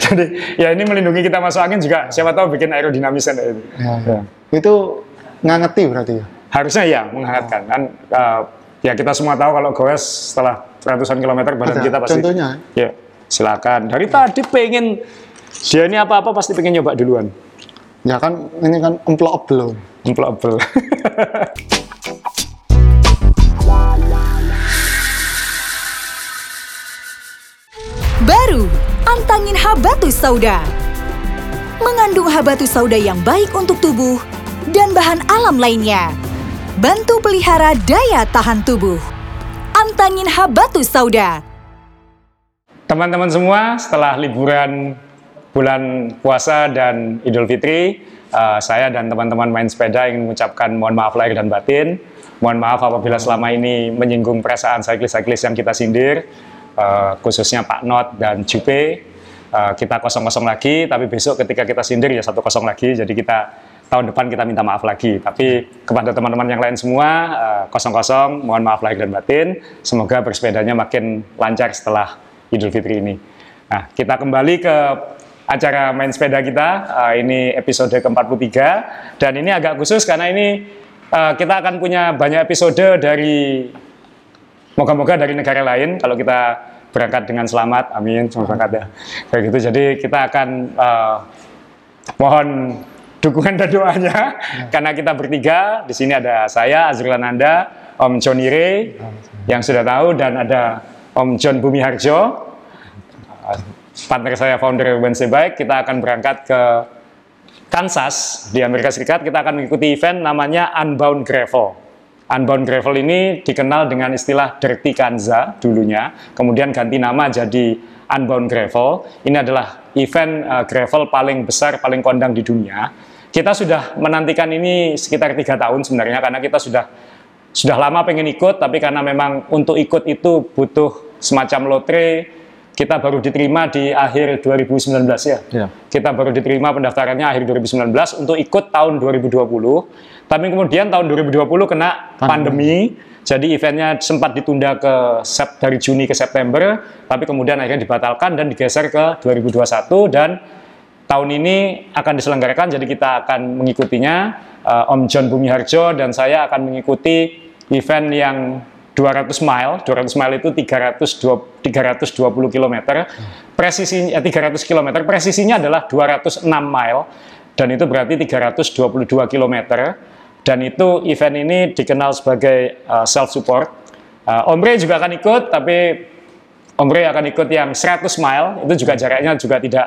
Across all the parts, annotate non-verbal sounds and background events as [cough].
[laughs] Jadi ya ini melindungi kita masuk angin juga siapa tahu bikin aerodinamis kan itu. Ya, Ya. Itu ngangeti berarti ya. Harusnya ya menghangatkan kan uh, ya kita semua tahu kalau goes setelah ratusan kilometer badan Ada kita pasti contohnya? ya silakan. Dari tadi pengen dia ini apa-apa pasti pengen nyoba duluan. Ya kan ini kan employable. Employable. Baru, [laughs] antangin habatus sauda. Mengandung habatus sauda yang baik untuk tubuh dan bahan alam lainnya. Bantu pelihara daya tahan tubuh. Antangin habatus sauda. Teman-teman semua, setelah liburan bulan puasa dan Idul Fitri, eh, saya dan teman-teman main sepeda ingin mengucapkan mohon maaf lahir dan batin. Mohon maaf apabila selama ini menyinggung perasaan cyclist-cyclist yang kita sindir, eh, khususnya Pak Not dan Jupe. Eh, kita kosong-kosong lagi, tapi besok ketika kita sindir ya satu kosong lagi, jadi kita tahun depan kita minta maaf lagi. Tapi kepada teman-teman yang lain semua, eh, kosong-kosong, mohon maaf lahir dan batin. Semoga bersepedanya makin lancar setelah Idul Fitri ini. Nah, kita kembali ke acara main sepeda kita. Uh, ini episode ke-43 dan ini agak khusus karena ini uh, kita akan punya banyak episode dari moga-moga dari negara lain kalau kita berangkat dengan selamat. Amin, semoga berangkat ya. Kayak gitu. Jadi kita akan uh, mohon dukungan dan doanya [laughs] karena kita bertiga di sini ada saya Azrul Ananda, Om Johnny Ray yang sudah tahu dan ada Om John Bumi Harjo partner saya founder Wednesday Bike, kita akan berangkat ke Kansas di Amerika Serikat. Kita akan mengikuti event namanya Unbound Gravel. Unbound Gravel ini dikenal dengan istilah Dirty Kanza dulunya, kemudian ganti nama jadi Unbound Gravel. Ini adalah event uh, gravel paling besar, paling kondang di dunia. Kita sudah menantikan ini sekitar tiga tahun sebenarnya karena kita sudah sudah lama pengen ikut, tapi karena memang untuk ikut itu butuh semacam lotre, kita baru diterima di akhir 2019 ya. Ya. Kita baru diterima pendaftarannya akhir 2019 untuk ikut tahun 2020. Tapi kemudian tahun 2020 kena pandemi, jadi eventnya sempat ditunda ke Sep- dari Juni ke September, tapi kemudian akhirnya dibatalkan dan digeser ke 2021 dan tahun ini akan diselenggarakan, jadi kita akan mengikutinya. Uh, Om John Bumi Harjo dan saya akan mengikuti event yang 200 mile, 200 mile itu 320, 320 km, presisinya eh, 300 km, presisinya adalah 206 mile, dan itu berarti 322 km, dan itu event ini dikenal sebagai uh, self support. Uh, Om Ray juga akan ikut, tapi Om Ray akan ikut yang 100 mile, itu juga jaraknya juga tidak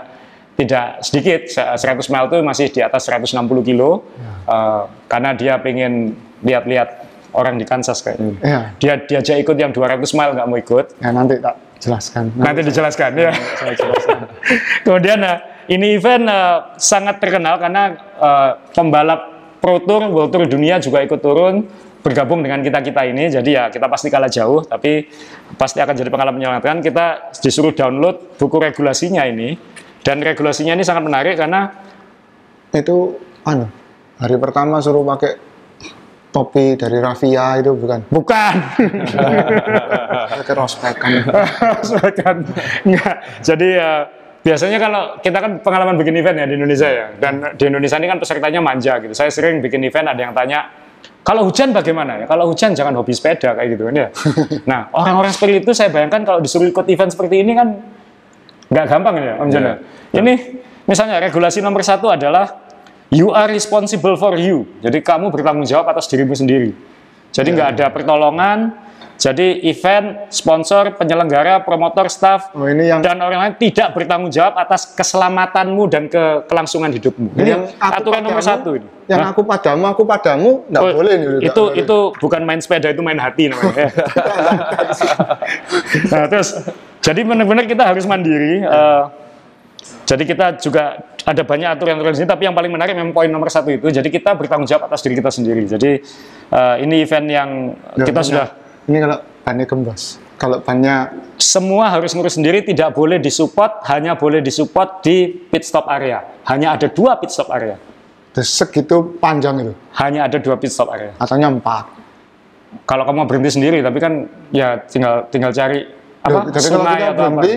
tidak sedikit, 100 mile itu masih di atas 160 kilo, uh, karena dia pengen lihat-lihat orang di Kansas kayaknya. Iya. Dia diajak ikut yang 200 mile nggak mau ikut. Ya nanti tak jelaskan. Nanti dijelaskan ya. saya jelaskan. [laughs] Kemudian nah, ini event eh, sangat terkenal karena eh, pembalap Pro Tour, World Tour dunia juga ikut turun bergabung dengan kita-kita ini. Jadi ya kita pasti kalah jauh, tapi pasti akan jadi pengalaman menyenangkan. Kita disuruh download buku regulasinya ini. Dan regulasinya ini sangat menarik karena itu anu hari pertama suruh pakai topi dari Rafia itu bukan bukan [laughs] pakai rospek kan Silakan. [laughs] Enggak. Jadi ya biasanya kalau kita kan pengalaman bikin event ya di Indonesia ya. Dan di Indonesia ini kan pesertanya manja gitu. Saya sering bikin event ada yang tanya, kalau hujan bagaimana ya? Kalau hujan jangan hobi sepeda kayak gitu kan ya. [laughs] Nah, orang-orang seperti itu saya bayangkan kalau disuruh ikut event seperti ini kan nggak gampang ya, Om Jana. Ini misalnya regulasi nomor satu adalah you are responsible for you. Jadi kamu bertanggung jawab atas dirimu sendiri. Jadi nggak ada pertolongan. Jadi event, sponsor, penyelenggara, promotor, staff, oh ini yang dan orang lain tidak bertanggung jawab atas keselamatanmu dan ke kelangsungan hidupmu. Ini yang aku aturan nomor padamu, satu ini. yang Hah? aku padamu aku padamu nggak Oh, boleh nggak itu boleh. itu bukan main sepeda itu main hati namanya. [laughs] nah, terus jadi benar-benar kita harus mandiri. eh, jadi kita juga ada banyak aturan-aturan di sini, tapi yang paling menarik memang poin nomor satu itu. Jadi kita bertanggung jawab atas diri kita sendiri. Jadi eh, ini event yang Ya, kita banyak. sudah ini kalau bannya kembas kalau bannya semua harus ngurus sendiri, tidak boleh disupport, hanya boleh disupport di pit stop area. Hanya ada dua pit stop area. desek gitu panjang itu Hanya ada dua pit stop area. katanya empat Kalau kamu mau berhenti sendiri, tapi kan ya tinggal tinggal cari apa Ya, jadi kalau kita atau apa. berhenti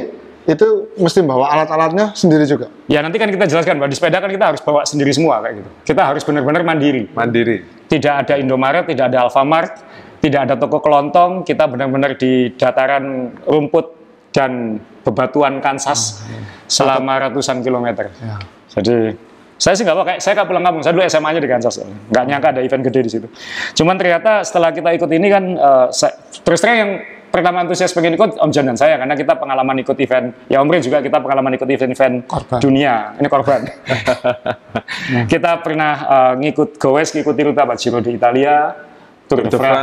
itu mesti bawa alat-alatnya sendiri juga. Ya nanti kan kita jelaskan bahwa di sepeda kan kita harus bawa sendiri semua kayak gitu. Kita harus benar-benar mandiri. Mandiri. Tidak ada Indomaret, tidak ada Alfamart, tidak ada toko kelontong. Kita benar-benar di dataran rumput dan bebatuan Kansas selama ratusan kilometer. Ya. Jadi saya sih nggak pakai, saya nggak pulang kampung. Saya dulu SMA-nya di Kansas, nggak nyangka ada event gede di situ. Cuman ternyata setelah kita ikut ini kan, eh, saya- terus terang yang pertama antusias pengen ikut Om John dan saya karena kita pengalaman ikut event, ya Om Rin juga kita pengalaman ikut event-event Korban. dunia. Ini korban. [laughs] kita pernah eh, ngikut Gowes, ngikuti rute Giro di Italia, Tour de Tour de France,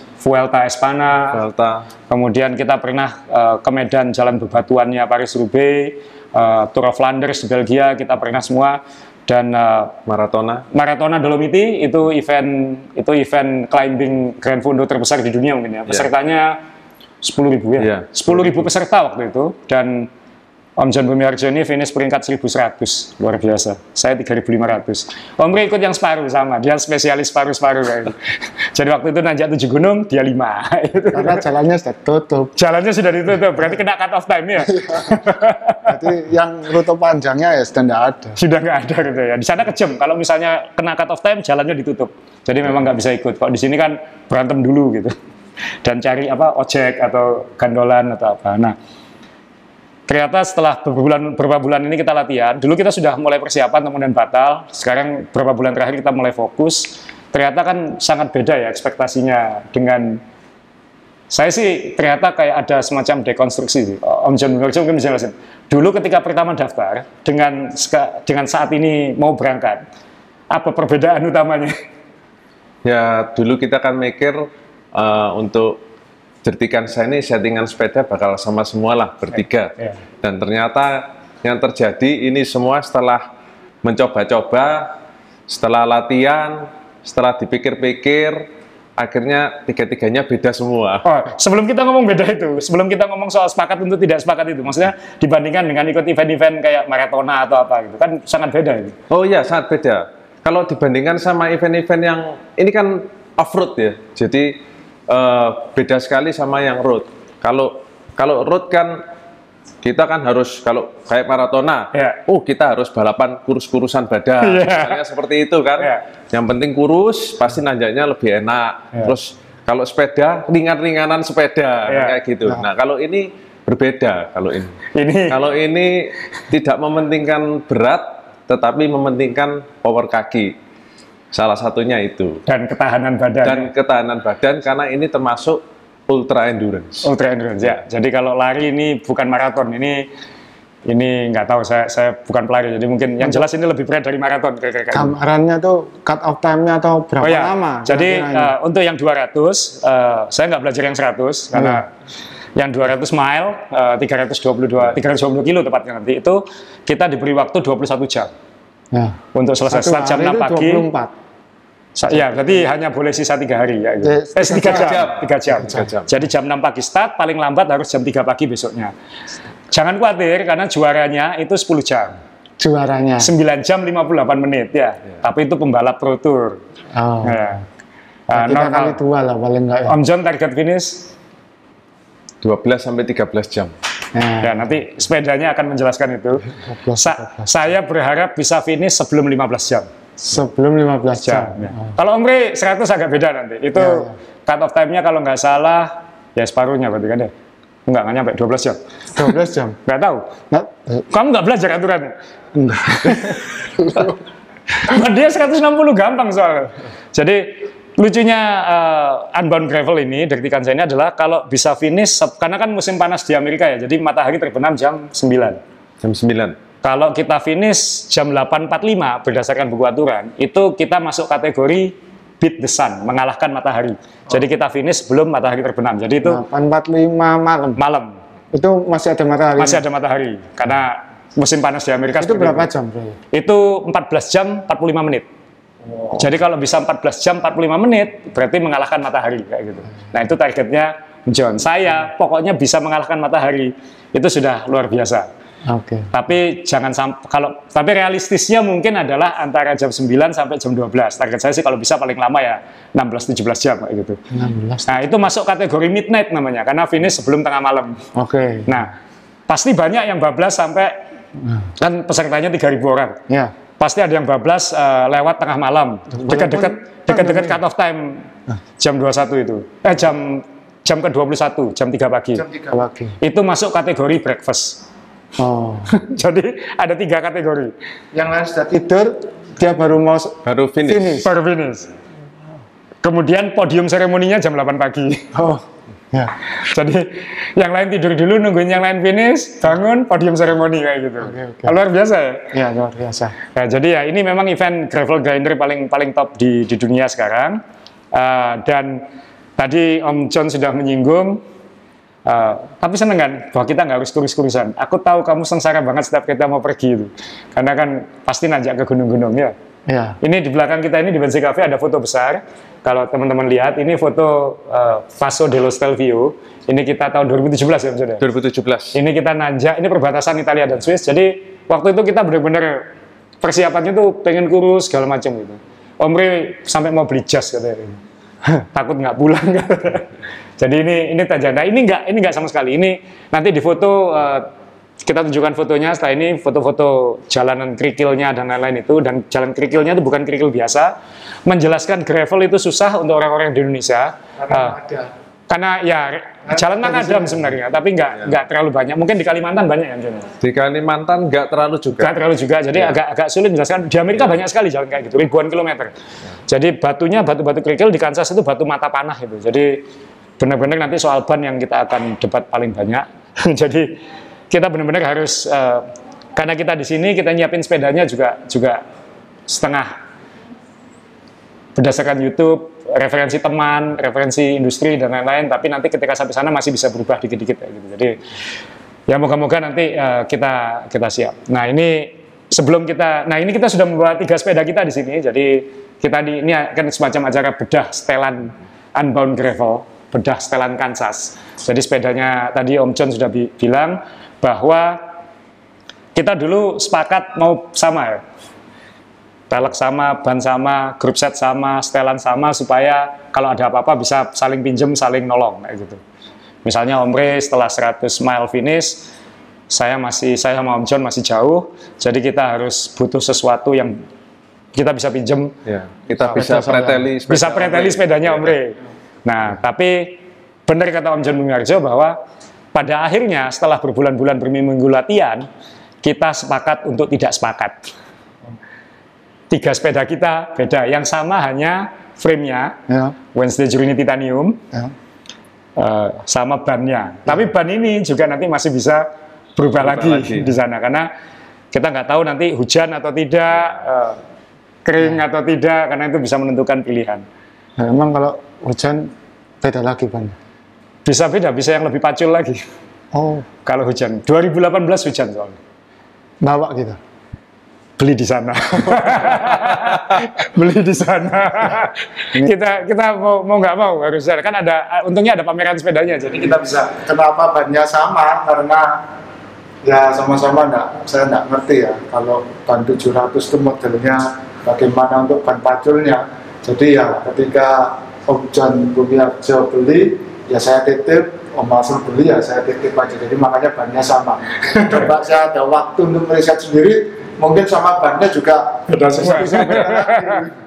France, Vuelta Espana, Delta, Kemudian kita pernah eh, ke Medan jalan bebatuannya Paris Roubaix, eh, Tour of Flanders di Belgia kita pernah semua. Dan eh, Maratona. Maratona Dolomiti itu event itu event climbing Grand Fondo terbesar di dunia mungkin ya. Pesertanya 10.000 ya. Iya, 10.000 peserta waktu itu. Dan Om John Bumiarjo ini finish peringkat 1.100 luar biasa. Saya 3.500. Om Ri ikut yang separuh sama, dia spesialis separuh-separuh gitu. [laughs] Jadi waktu itu nanjak tujuh gunung, dia lima. Itu. Karena jalannya sudah tutup. Jalannya sudah ditutup, berarti kena cut off time ya. Jadi yang rute panjangnya ya sudah tidak ada. sudah nggak ada gitu ya. Di sana kejam. Kalau misalnya kena cut off time, jalannya ditutup. Jadi memang nggak bisa ikut. Kalau di sini kan berantem dulu gitu. Dan cari apa ojek atau gandolan atau apa. Nah, ternyata setelah beberapa bulan, beberapa bulan ini kita latihan. Dulu kita sudah mulai persiapan kemudian batal. Sekarang beberapa bulan terakhir kita mulai fokus. Ternyata kan sangat beda ya ekspektasinya dengan saya sih ternyata kayak ada semacam dekonstruksi. Om John Murjo mungkin bisa jelasin. Dulu ketika pertama daftar dengan dengan saat ini mau berangkat, apa perbedaan utamanya? Ya dulu kita kan mikir eh, untuk jertikan saya ini settingan sepeda bakal sama semua lah bertiga. Iya. Dan ternyata yang terjadi ini semua setelah mencoba-coba, setelah latihan, setelah dipikir-pikir, akhirnya tiga-tiganya beda semua. Oh, sebelum kita ngomong beda itu, sebelum kita ngomong soal sepakat untuk tidak sepakat itu, maksudnya dibandingkan dengan ikut event-event kayak maratona atau apa gitu, kan sangat beda itu. Oh iya, sangat beda. Kalau dibandingkan sama event-event yang ini kan off-road ya, jadi eh, beda sekali sama yang road. Kalau kalau road kan kita kan harus kalau kayak maratona, Ya. oh kita harus balapan kurus-kurusan badan, Ya. misalnya seperti itu kan. Ya. Yang penting kurus, pasti nanjaknya lebih enak. Ya. Terus kalau sepeda ringan-ringanan sepeda Ya. kayak gitu. Nah kalau ini berbeda kalau ini. Ini Kalau ini tidak mementingkan berat, tetapi mementingkan power kaki. Salah satunya itu. dan ketahanan badan. Dan ketahanan badan karena ini termasuk ultra endurance. Ultra endurance ya. Jadi kalau lari ini bukan maraton, ini ini nggak tahu saya saya bukan pelari. Jadi mungkin yang jelas ini lebih berat dari maraton kira-kira. Gambarannya tuh cut off time-nya atau berapa Oh ya, lama? jadi eh, untuk yang 200, eh, saya nggak belajar yang 100 karena yang 200 mile, eh, 322, 320 kilo tepatnya nanti itu kita diberi waktu 21 jam ya. untuk selesai. Satu Start jam hari 6 itu pagi. 24. Sa- Ya, berarti hanya boleh sisa tiga hari ya. Gitu. Eh, Eh, tiga tiga jam. jam. Tiga jam. Tiga jam. Jadi jam 6 pagi start, paling lambat harus jam 3 pagi besoknya. Jangan khawatir karena juaranya itu 10 jam. Juaranya. 9 jam 58 menit ya. Tapi itu pembalap pro tour. Oh. Ya. Ah, Kita kali normal. dua lah paling enggak ya. Om John target finish 12 sampai 13 jam. Ya. Ya, nanti sepedanya akan menjelaskan itu. 12, Sa- saya berharap bisa finish sebelum 15 jam. Sebelum 15 jam. jam. ya. Kalau Omri 100 agak beda nanti. Itu Ya, cut off time-nya kalau nggak salah ya separuhnya berarti kan ya. Enggak, nggak nyampe 12 jam. 12 jam. [laughs] Nggak tahu. Nggak, eh, Kamu nggak belajar aturannya. enggak. [laughs] Nah, dia 160 gampang soalnya. Jadi lucunya eh, unbound gravel ini dari saya ini adalah kalau bisa finish karena kan musim panas di Amerika ya. Jadi matahari terbenam jam 9. Jam 9. Kalau kita finish jam 8.45 berdasarkan buku aturan, itu kita masuk kategori beat the sun, mengalahkan matahari. Jadi kita finish sebelum matahari terbenam. Jadi itu 845 malam. malam Itu masih ada matahari. masih ada matahari karena musim panas di Amerika Itu berapa itu. jam, Bro? Itu 14 jam 45 menit. Jadi kalau bisa 14 jam 45 menit, berarti mengalahkan matahari kayak gitu. Nah itu targetnya John. Saya pokoknya bisa mengalahkan matahari. Itu sudah luar biasa. Oke. Tapi jangan sampai kalau tapi realistisnya mungkin adalah antara jam 9 sampai jam 12. Target saya sih kalau bisa paling lama ya 16 17 jam kayak gitu. 16. Nah, itu masuk kategori midnight namanya karena finish sebelum tengah malam. Oke. Nah, pasti banyak yang bablas sampai kan pesertanya 3.000 orang. Ya. Pasti ada yang bablas eh, lewat tengah malam, dekat-dekat dekat-dekat cut off time jam 21 itu. Eh jam jam ke-21, jam 3 pagi. Jam 3 pagi. Itu masuk kategori breakfast. Oh. [laughs] Jadi ada tiga kategori. Yang lain sudah tidur, dia baru mau Baru finish. finish. Baru finish. Kemudian podium seremoninya jam 8 pagi. Oh. Ya. Jadi yang lain tidur dulu nungguin yang lain finish, bangun podium seremoni kayak gitu. Oke, oke. Luar biasa ya. Ya, luar biasa. Ya, jadi ya ini memang event gravel grinder paling paling top di di dunia sekarang. Eh, dan tadi Om John sudah menyinggung, eh, tapi seneng kan bahwa kita nggak harus kurus-kurusan. Aku tahu kamu sengsara banget setiap kita mau pergi itu, karena kan pasti nanjak ke gunung-gunung ya. Ya. Ini di belakang kita ini di Bensi Cafe ada foto besar. Kalau teman-teman lihat, ini foto eh, Passo dello Stelvio. Ini kita tahun 2017 ya, ya? 2017. Ini kita nanjak, ini perbatasan Italia dan Swiss. Jadi waktu itu kita benar-benar persiapannya tuh pengen kurus segala macam gitu. Omri sampai mau beli jas katanya. [laughs] Takut nggak pulang katanya. [laughs] Jadi ini ini tajanda. Ini nggak ini nggak sama sekali. Ini nanti di foto eh, kita tunjukkan fotonya setelah ini foto-foto jalanan kerikilnya dan lain-lain itu dan jalan kerikilnya itu bukan kerikil biasa. Menjelaskan gravel itu susah untuk orang-orang di Indonesia. Eh, karena ya jalan makadam sebenarnya, tapi nggak nggak terlalu banyak. Mungkin di Kalimantan banyak yang John. Di Kalimantan nggak terlalu juga. Nggak terlalu juga, jadi agak agak sulit menjelaskan. Di Amerika banyak sekali jalan kayak gitu, ribuan kilometer. Jadi batunya batu-batu kerikil di Kansas itu batu mata panah itu. Jadi benar-benar nanti soal ban yang kita akan debat paling banyak. [laughs] jadi kita benar-benar harus eh, karena kita di sini kita nyiapin sepedanya juga juga setengah berdasarkan YouTube, referensi teman, referensi industri dan lain-lain. Tapi nanti ketika sampai sana masih bisa berubah dikit-dikit kayak gitu. Jadi ya moga-moga nanti eh, kita kita siap. Nah ini sebelum kita, nah ini kita sudah membawa tiga sepeda kita di sini. Jadi kita di ini akan semacam acara bedah setelan Unbound Gravel, bedah setelan Kansas. Jadi sepedanya tadi Om John sudah bi- bilang bahwa kita dulu sepakat mau sama ya pelek sama, ban sama, grup set sama, setelan sama supaya kalau ada apa-apa bisa saling pinjem, saling nolong kayak gitu. Misalnya Omre setelah 100 mile finish, saya masih saya sama Om John masih jauh, jadi kita harus butuh sesuatu yang kita bisa pinjem, Ya, kita bisa preteli sepeda bisa preteli sepedanya Omre. Nah, tapi benar kata Om John Bumiarjo bahwa pada akhirnya setelah berbulan-bulan berminggu latihan, kita sepakat untuk tidak sepakat tiga sepeda kita beda. Yang sama hanya frame-nya, Ya. Wednesday Journey Titanium, Ya. eh, sama bannya. Tapi ban ini juga nanti masih bisa berubah, Berubah lagi, lagi. di sana karena kita nggak tahu nanti hujan atau tidak, eh, kering atau tidak, karena itu bisa menentukan pilihan. Nah, emang kalau hujan beda lagi ban. Bisa beda, bisa yang lebih pacul lagi Oh, kalau hujan. 2018 hujan soalnya. bawa gitu. beli di sana. [laughs] beli di sana. kita kita mau mau nggak mau harus kan ada untungnya ada pameran sepedanya jadi kita bisa Kenapa bannya sama? Karena ya sama-sama enggak, saya enggak ngerti ya. Kalau ban 700 itu modelnya bagaimana untuk ban paculnya. Jadi ya ketika Om John Bumiarjo beli, ya saya titip, Om Masul beli ya saya titip aja. Jadi makanya bannya sama. [laughs] Coba saya ada waktu untuk meriset sendiri, mungkin sama bannya juga Beda semua. [laughs]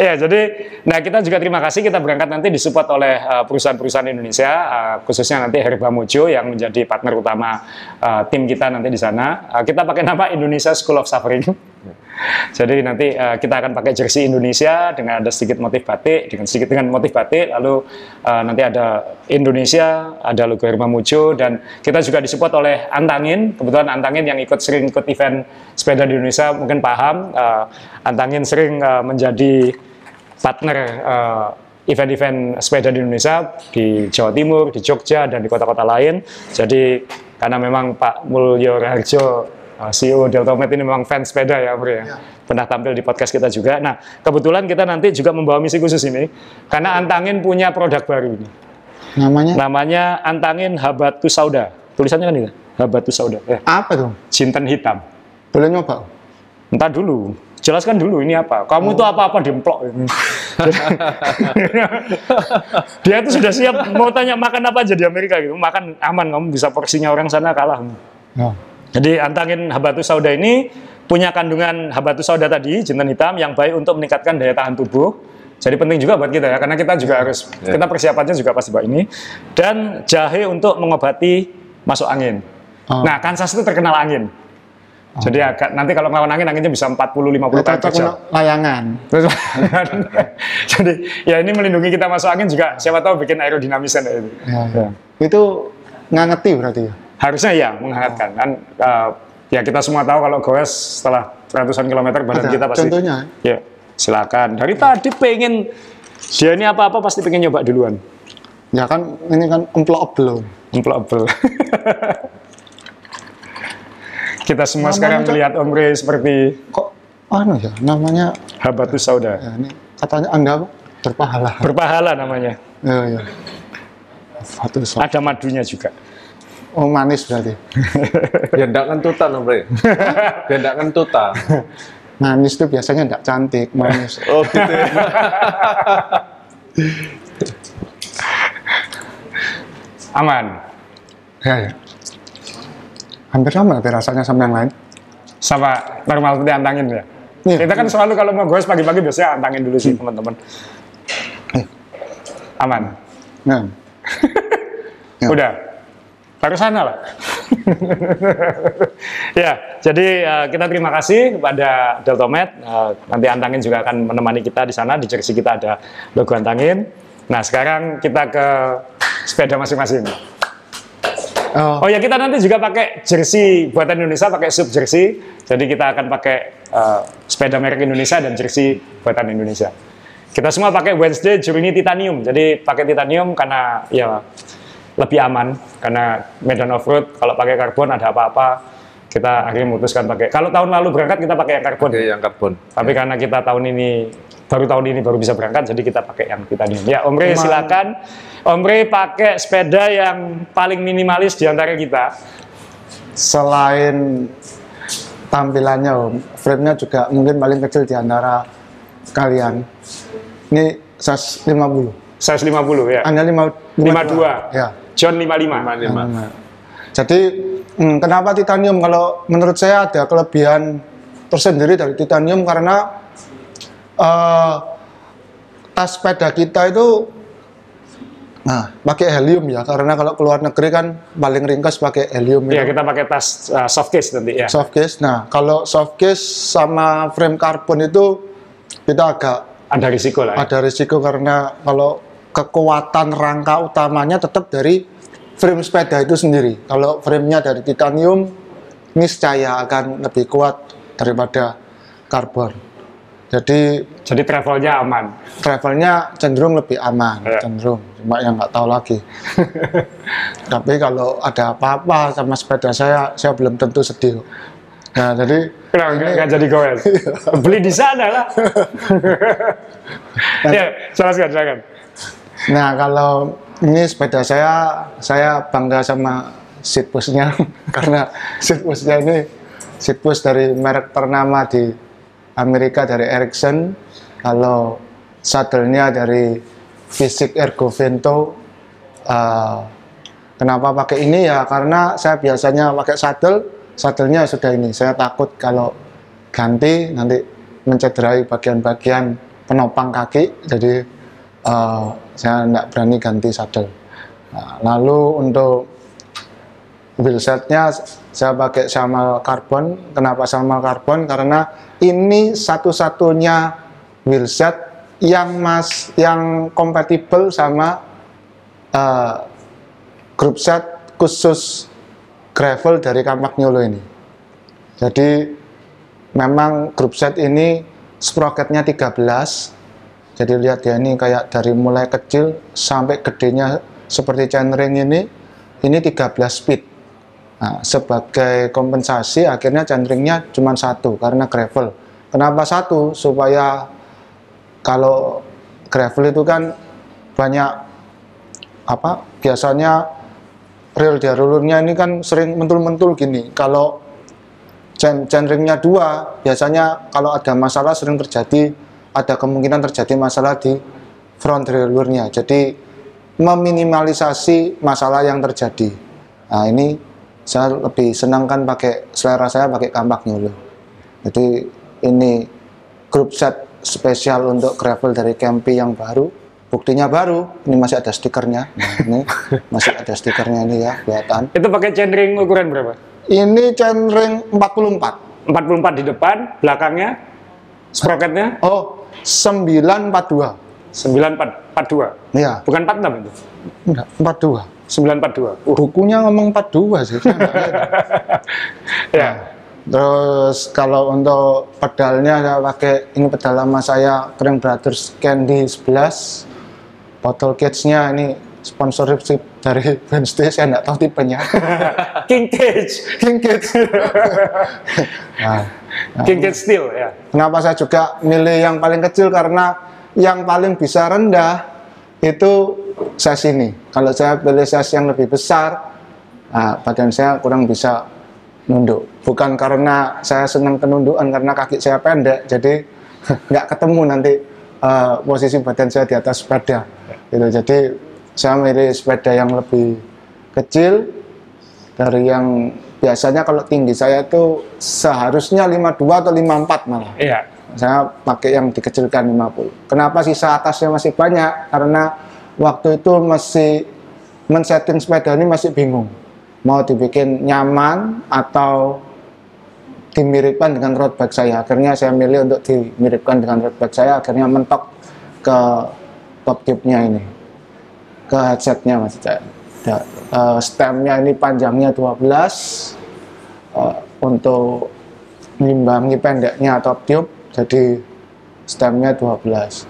Ya, jadi nah kita juga terima kasih kita berangkat nanti disupport oleh uh, perusahaan-perusahaan Indonesia uh, khususnya nanti Herba Mojo yang menjadi partner utama uh, tim kita nanti di sana. Uh, kita pakai nama Indonesia School of Suffering. Jadi nanti uh, kita akan pakai jersey Indonesia dengan ada sedikit motif batik, dengan sedikit dengan motif batik, lalu uh, nanti ada Indonesia, ada logo Herba Mojo dan kita juga disupport oleh Antangin. Kebetulan Antangin yang ikut sering ikut event sepeda di Indonesia mungkin paham. Uh, Antangin sering uh, menjadi partner uh, event-event sepeda di Indonesia di Jawa Timur, di Jogja dan di kota-kota lain. Jadi karena memang Pak Mulyo Raharjo uh, CEO Deltomed ini memang fans sepeda ya, Bro ya. Pernah tampil di podcast kita juga. Nah, kebetulan kita nanti juga membawa misi khusus ini karena Antangin punya produk baru ini. Namanya Namanya Antangin Habatu Sauda. Tulisannya kan itu, Habatu Sauda. Ya, apa tuh? jinten hitam. Boleh nyoba? Entah dulu. jelaskan dulu ini apa. Kamu itu apa-apa dimplok. [laughs] Dia itu sudah siap mau tanya makan apa aja di Amerika gitu. Makan aman, kamu bisa porsinya orang sana kalah. Ya. Jadi antangin habatus sauda ini punya kandungan habatus sauda tadi, jinten hitam yang baik untuk meningkatkan daya tahan tubuh. Jadi penting juga buat kita ya, karena kita juga harus Ya. kita persiapannya juga pasti buat ini. Dan jahe untuk mengobati masuk angin. Oh. Nah, Kansas itu terkenal angin. Jadi agak, nanti kalau ngelawan angin, anginnya bisa 40-50 km per Cocok jam. untuk layangan. Terus, [laughs] jadi ya ini melindungi kita masuk angin juga siapa tahu bikin aerodinamisnya itu. Ya, Ya. Itu ngangeti berarti ya. Harusnya ya menghangatkan kan. eh, ya kita semua tahu kalau goes setelah ratusan kilometer badan Ada kita pasti. contohnya? Ya silakan. Dari tadi pengen dia ini apa-apa pasti pengen nyoba duluan. Ya kan ini kan emploable. Employable. kita semua Namanya, sekarang melihat Om Rey seperti Kok anu ya namanya habatus sauda. ya ini katanya Anda apa? berpahala. Berpahala namanya. Ya ya. Ada madunya juga. Oh manis berarti. [laughs] Biar enggak kentutan, Om Bre. Biar enggak kentutan. [laughs] Manis itu biasanya tidak cantik, manis. [laughs] Oh, gitu ya. Aman. ya, ya. Hampir sama tapi rasanya sama yang lain. Sama normal seperti antangin ya. Iya. Kita kan selalu kalau mau goes pagi-pagi biasanya antangin dulu sih teman-teman. Aman. Nah, Ya. Udah. Baru sana lah. [laughs] ya, jadi eh, kita terima kasih kepada Deltomed. Eh, nanti Antangin juga akan menemani kita di sana. Di jersey kita ada logo Antangin. Nah, sekarang kita ke sepeda masing-masing. oh, Oh ya, kita nanti juga pakai jersey buatan Indonesia, pakai sub jersey. Jadi kita akan pakai eh, sepeda merek Indonesia dan jersey buatan Indonesia. Kita semua pakai Wednesday Journey Titanium. Jadi pakai titanium karena ya lebih aman karena medan off road kalau pakai karbon ada apa-apa kita akhirnya memutuskan pakai. Kalau tahun lalu berangkat kita pakai yang karbon. Oke, yang karbon. Tapi karena kita tahun ini baru tahun ini baru bisa berangkat, jadi kita pakai yang titanium. Ya, Om Rey silakan. Om Rey pakai sepeda yang paling minimalis di antara kita. selain tampilannya, Om, frame-nya juga mungkin paling kecil di antara kalian. Ini 150. 150 ya. Anda 5, 52. Ya. John 55. Lima. Jadi hmm, kenapa titanium? Kalau menurut saya ada kelebihan tersendiri dari titanium karena eh, tas sepeda kita itu nah pakai helium ya karena kalau keluar negeri kan paling ringkas pakai helium Ya, kita pakai tas uh, soft case nanti ya. soft case. Nah kalau soft case sama frame karbon itu kita agak Ada risiko lah. Ya. ada risiko karena kalau kekuatan rangka utamanya tetap dari frame sepeda itu sendiri. Kalau framenya dari titanium, niscaya akan lebih kuat daripada karbon. Jadi Jadi travelnya aman. travelnya cenderung lebih aman, Ya. cenderung. Cuma yang nggak tahu lagi. [laughs] Tapi kalau ada apa-apa sama sepeda saya, saya belum tentu sedih. Nah, jadi Kenapa nggak nggak jadi goes? [laughs] Beli di sana lah. [laughs] ya, silakan, silakan. Nah kalau ini sepeda saya, saya bangga sama seat pushnya [laughs] karena seat pushnya ini seat push dari merek ternama di Amerika dari Ericsson. Kalau saddle-nya dari Physic Ergo Vento. Eh, kenapa pakai ini ya? Karena saya biasanya pakai saddle, saddle-nya sudah ini. Saya takut kalau ganti nanti mencederai bagian-bagian penopang kaki. Jadi eh, saya tidak berani ganti saddle. Nah, lalu untuk wheelsetnya saya pakai samal karbon. Kenapa samal karbon? Karena ini satu-satunya wheelset yang mas yang kompatibel sama eh, grup set khusus gravel dari Kampak Nyolo ini. Jadi memang grup set ini sprocketnya 13 jadi lihat ya ini kayak dari mulai kecil sampai gedenya seperti chainring ini, ini 13 speed. Nah, sebagai kompensasi akhirnya chainringnya cuma satu karena gravel. Kenapa satu? Supaya kalau gravel itu kan banyak apa? Biasanya rel diarulurnya ini kan sering mentul-mentul gini. Kalau gen genringnya dua, biasanya kalau ada masalah sering terjadi, ada kemungkinan terjadi masalah di front derailleurnya. Jadi meminimalisasi masalah yang terjadi. Nah ini saya lebih senang kan pakai selera saya pakai kampak dulu. Jadi ini grup set spesial untuk gravel dari Campy yang baru. Buktinya baru, ini masih ada stikernya. Nah, ini [laughs] masih ada stikernya ini ya, kelihatan. Itu pakai chainring ukuran berapa? Ini chainring 44. 44 di depan, belakangnya sprocketnya Oh, 942. 9442. Iya, Bukan 46 itu. enggak, 42. 942. Uh, Bukunya ngomong 42 sih. lihat. [laughs] ya. Terus kalau untuk pedalnya saya pakai ini pedal lama saya Keren Brothers Candy 11. Bottle cage-nya ini sponsorship dari Wednesday saya enggak tahu tipenya. [laughs] King Cage. King Cage. [laughs] nah, King Cage Steel ya. Kenapa saya juga milih yang paling kecil karena yang paling bisa rendah itu size ini. Kalau saya pilih size yang lebih besar, nah, badan saya kurang bisa nunduk. Bukan karena saya senang kenundukan karena kaki saya pendek, jadi [laughs] nggak ketemu nanti eh, posisi badan saya di atas sepeda. Gitu. Jadi saya milih sepeda yang lebih kecil dari yang biasanya kalau tinggi saya itu seharusnya 52 atau 54 malah. Iya. saya pakai yang dikecilkan 50 kenapa sisa atasnya masih banyak? Karena waktu itu masih men-setting sepeda ini masih bingung. Mau dibikin nyaman atau dimiripkan dengan road bike saya. Akhirnya saya milih untuk dimiripkan dengan road bike saya. Akhirnya mentok ke top tube-nya ini. Ke headsetnya maksud saya Da- eh, stemnya ini panjangnya 12 eh, untuk mengimbangi pendeknya top tube jadi stemnya 12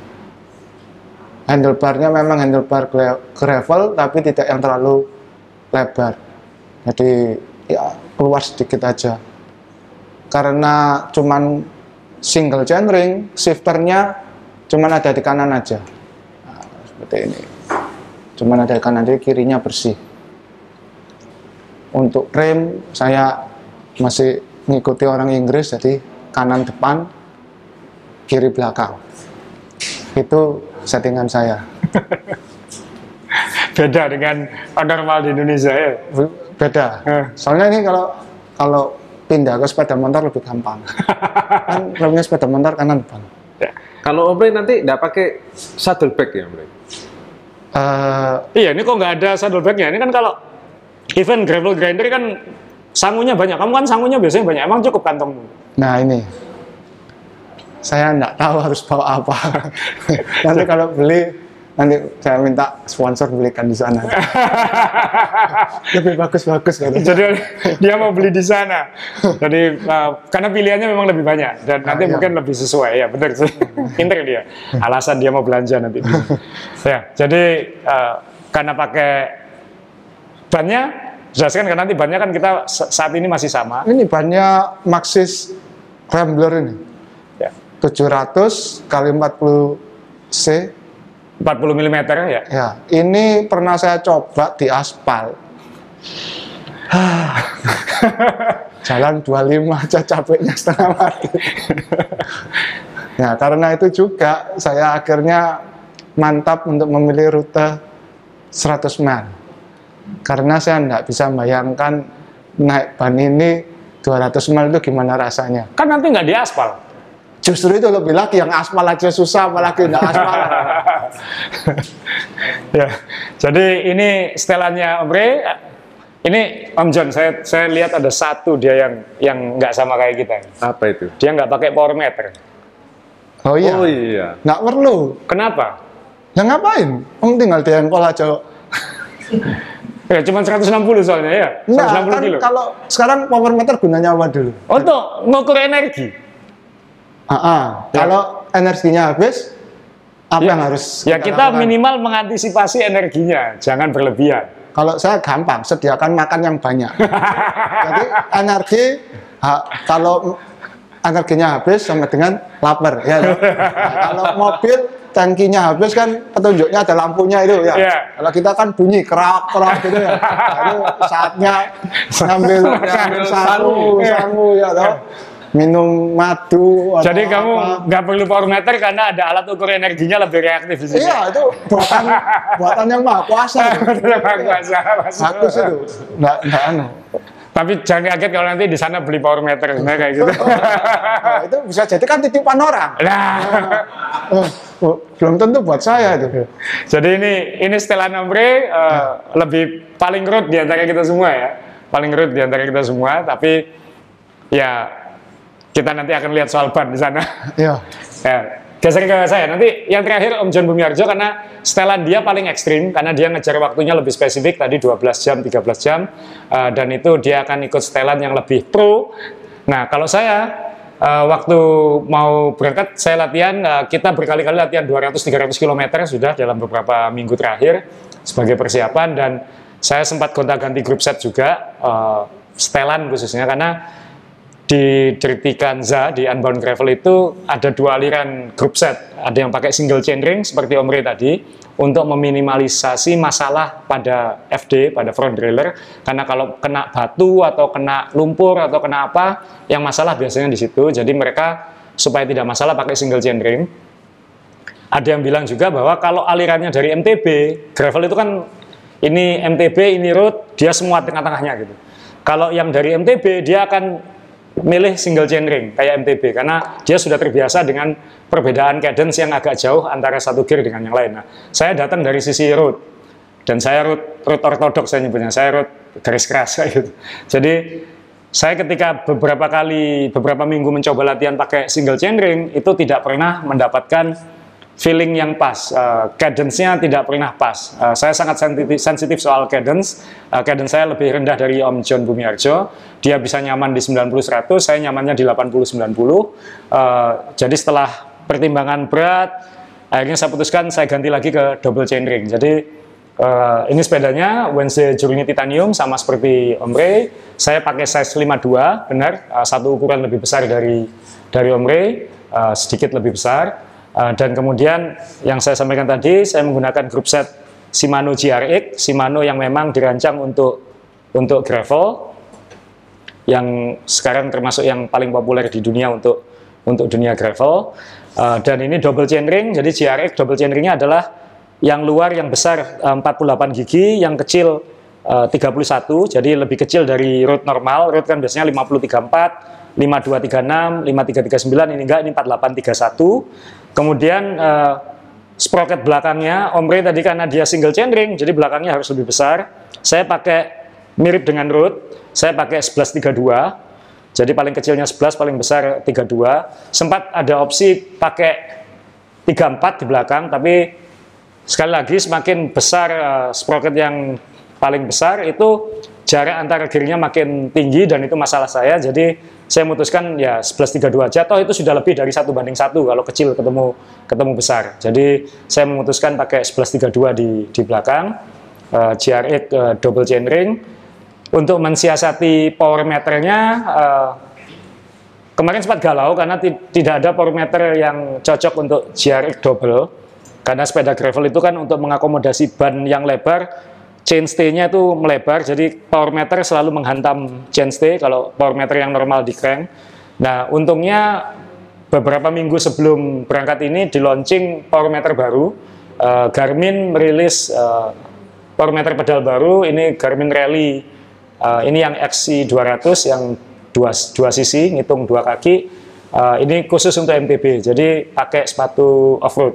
handlebarnya memang handlebar gra- gravel tapi tidak yang terlalu lebar. Jadi ya keluar sedikit aja. Karena cuman single chainring shifternya cuman ada di kanan aja. Nah, seperti ini cuman ada kanan jadi kirinya bersih. Untuk rem saya masih ngikuti orang Inggris jadi kanan depan kiri belakang. Itu settingan saya. [laughs] Beda dengan normal di Indonesia ya. beda. Eh. soalnya ini kalau kalau pindah ke sepeda motor lebih gampang. [laughs] Kan remnya sepeda motor kanan depan. Ya. Kalau Om Rey nanti nggak pakai saddleback ya Om Eh, Iya, ini kok nggak ada saddlebacknya? Ini kan kalau event gravel grinder kan sangunya banyak. Kamu kan sangunya biasanya banyak. Emang cukup kantong? nah ini saya nggak tahu harus bawa apa [laughs] nanti kalau beli nanti saya minta sponsor belikan di sana [laughs] lebih bagus-bagus gitu. Jadi dia mau beli di sana. Jadi uh, karena pilihannya memang lebih banyak dan nanti iya. mungkin lebih sesuai ya, benar sih. Pinter dia. Alasan dia mau belanja nanti. ya, jadi uh, karena pakai bannya jelaskan karena nanti bannya kan kita sa- saat ini masih sama. Ini bannya Maxxis Rambler ini. Ya. 700 kali 40 C. 40 mm ya. Ya, ini pernah saya coba di aspal. [sighs] Jalan 25 aja capeknya setengah mati. ya, karena itu juga saya akhirnya mantap untuk memilih rute 100 mil. Karena saya tidak bisa bayangkan naik ban ini 200 mil itu gimana rasanya. Kan nanti nggak di aspal. Justru itu lebih lagi yang aspal aja susah, apalagi tidak aspal. ya. Jadi ini setelannya Om Rey. Ini Om John, saya saya lihat ada satu dia yang yang nggak sama kayak kita. Apa itu? Dia nggak pakai power meter. Oh iya, Oh iya. nggak perlu. Kenapa? Ya ngapain? Om tinggal di handphone aja. [laughs] Ya cuma 160 soalnya ya. 160 Nah, kan kilo. kalau sekarang power meter gunanya apa dulu? Untuk ngukur energi. Ah. Kalau energinya habis, apa yang harus Ya kita lakukan? minimal mengantisipasi energinya, jangan berlebihan. Kalau saya gampang, sediakan makan yang banyak. [laughs] Jadi energi ha- kalau energinya habis sama dengan lapar ya. Nah, [laughs] kalau mobil tangkinya habis kan petunjuknya ada lampunya itu ya. Iya. Kalau kita kan bunyi kerak kerak gitu ya. Nah, itu saatnya [laughs] ngambil ngambil sangu sangu ya toh. Minum madu. atau Jadi kamu nggak perlu power meter karena ada alat ukur energinya lebih reaktif di sini. Iya itu buatan [laughs] buatan yang maha kuasa. [laughs] Bagus, bagus. Bagus itu. Nggak nggak anu. Tapi jangan kaget kalau nanti di sana beli power meter sebenarnya [laughs] kayak gitu. Nah, itu bisa jadi kan titipan orang. Nah, Oh, oh, belum tentu buat saya itu. jadi ini ini setelan ombre eh, lebih paling root di antara kita semua ya. Paling root di antara kita semua, tapi ya kita nanti akan lihat soal ban di sana. Iya. [laughs] Ya, geser ke saya. Nanti yang terakhir Om John Bumiarjo karena setelan dia paling ekstrim karena dia ngejar waktunya lebih spesifik tadi 12 jam, 13 jam Eh, dan itu dia akan ikut setelan yang lebih pro. Nah, kalau saya eh, waktu mau berangkat saya latihan eh, kita berkali-kali latihan 200 300 km sudah dalam beberapa minggu terakhir sebagai persiapan dan saya sempat gonta-ganti grup set juga eh, setelan khususnya karena di Dirty Kanza di Unbound Gravel itu ada dua aliran grup set. Ada yang pakai single chainring seperti Om Ray tadi untuk meminimalisasi masalah pada FD, pada front derailleur. Karena kalau kena batu atau kena lumpur atau kena apa, yang masalah biasanya di situ. Jadi mereka supaya tidak masalah pakai single chainring. Ada yang bilang juga bahwa kalau alirannya dari MTB, gravel itu kan ini MTB, ini road, dia semua tengah-tengahnya gitu. Kalau yang dari MTB, dia akan milih single chainring kayak MTB karena dia sudah terbiasa dengan perbedaan cadence yang agak jauh antara satu gear dengan yang lain. Nah, saya datang dari sisi road dan saya road road ortodok saya nyebutnya, saya road garis keras [laughs] kayak gitu. Jadi saya ketika beberapa kali beberapa minggu mencoba latihan pakai single chainring itu tidak pernah mendapatkan feeling yang pas, uh, cadence-nya tidak pernah pas. Uh, saya sangat sensitif, sensitif soal cadence. Uh, cadence saya lebih rendah dari Om John Bumiarjo. Dia bisa nyaman di 90-100, saya nyamannya di 80-90. Uh, jadi setelah pertimbangan berat, akhirnya saya putuskan saya ganti lagi ke double chainring. Jadi uh, ini sepedanya Wednesday Journey Titanium sama seperti Om Ray. Saya pakai size 52, benar, uh, satu ukuran lebih besar dari dari Om Ray, uh, sedikit lebih besar. Uh, dan kemudian yang saya sampaikan tadi, saya menggunakan grup set Shimano GRX, Shimano yang memang dirancang untuk untuk gravel, yang sekarang termasuk yang paling populer di dunia untuk untuk dunia gravel. Uh, dan ini double chainring, jadi GRX double chainringnya adalah yang luar yang besar uh, 48 gigi, yang kecil uh, 31, jadi lebih kecil dari road normal. Road kan biasanya 534, 5236, 5339, ini enggak, ini 4831. Kemudian uh, sprocket belakangnya, Omre tadi karena dia single chainring, jadi belakangnya harus lebih besar. Saya pakai mirip dengan road, saya pakai 1132. Jadi paling kecilnya 11, paling besar 32. Sempat ada opsi pakai 34 di belakang, tapi sekali lagi semakin besar uh, sprocket yang paling besar itu jarak antara gearnya makin tinggi dan itu masalah saya. Jadi saya memutuskan ya 1132 aja. Toh itu sudah lebih dari satu banding satu kalau kecil ketemu ketemu besar. Jadi saya memutuskan pakai 1132 di di belakang uh, GRX uh, double chainring untuk mensiasati power meternya uh, kemarin sempat galau karena ti- tidak ada power meter yang cocok untuk GRX double karena sepeda gravel itu kan untuk mengakomodasi ban yang lebar chainstay-nya itu melebar jadi power meter selalu menghantam chainstay kalau power meter yang normal di crank nah untungnya beberapa minggu sebelum berangkat ini di launching power meter baru uh, Garmin merilis uh, power meter pedal baru ini Garmin Rally Uh, ini yang XC200 yang dua, dua sisi, ngitung dua kaki. Uh, ini khusus untuk MTB, jadi pakai sepatu off-road.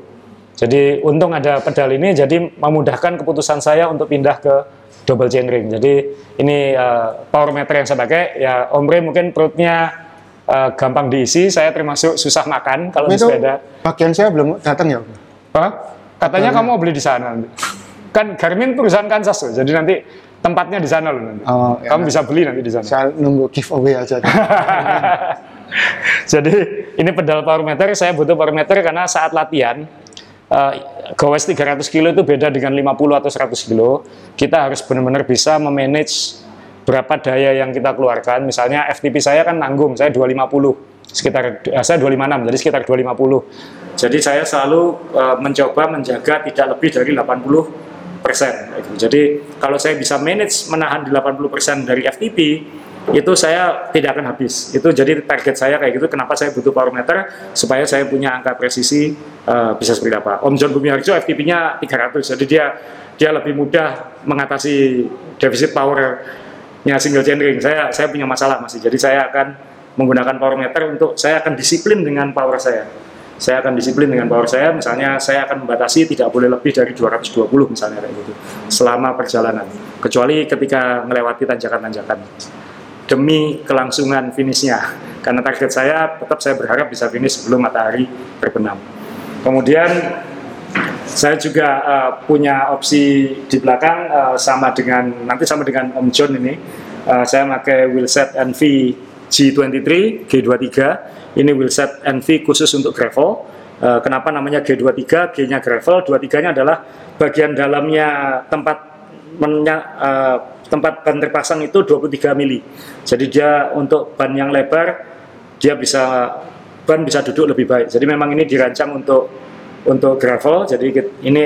Jadi untung ada pedal ini, jadi memudahkan keputusan saya untuk pindah ke double chainring. Jadi ini uh, power meter yang saya pakai. Ya Om Ray mungkin perutnya uh, gampang diisi, saya termasuk susah makan kalau di sepeda. bagian saya belum datang ya. Hah? Katanya kamu mau beli di sana nanti. Kan Garmin perusahaan Kansas loh, jadi nanti tempatnya di sana loh nanti. Oh, ya. kamu bisa beli nanti di sana. Saya nunggu giveaway aja. [laughs] Jadi ini pedal power meter, saya butuh power meter karena saat latihan uh, gowes 300 kilo itu beda dengan 50 atau 100 kilo. Kita harus benar-benar bisa memanage berapa daya yang kita keluarkan. Misalnya FTP saya kan nanggung, saya 250. sekitar uh, saya 256 jadi sekitar 250 jadi saya selalu uh, mencoba menjaga tidak lebih dari 80 persen jadi kalau saya bisa manage menahan di 80 persen dari FTP itu saya tidak akan habis. Itu jadi target saya kayak gitu kenapa saya butuh power meter? Supaya saya punya angka presisi uh, bisa seperti apa. Om John Bumiarjo FTP-nya 300 jadi dia dia lebih mudah mengatasi defisit powernya single chain saya saya punya masalah masih jadi saya akan menggunakan power meter untuk saya akan disiplin dengan power saya. Saya akan disiplin dengan power saya. Misalnya saya akan membatasi tidak boleh lebih dari 220 misalnya kayak gitu selama perjalanan. Kecuali ketika melewati tanjakan-tanjakan demi kelangsungan finishnya. Karena target saya tetap saya berharap bisa finish sebelum matahari terbenam kemudian saya juga uh, punya opsi di belakang uh, sama dengan nanti sama dengan Om John ini. Uh, saya pakai wheelset NV G23 G23 ini wheelset NV khusus untuk gravel. Uh, kenapa namanya G23 G nya gravel 23 nya adalah bagian dalamnya tempat menya, uh, tempat ban terpasang itu 23 mili. Jadi dia untuk ban yang lebar dia bisa ban bisa duduk lebih baik. Jadi memang ini dirancang untuk untuk gravel. Jadi ini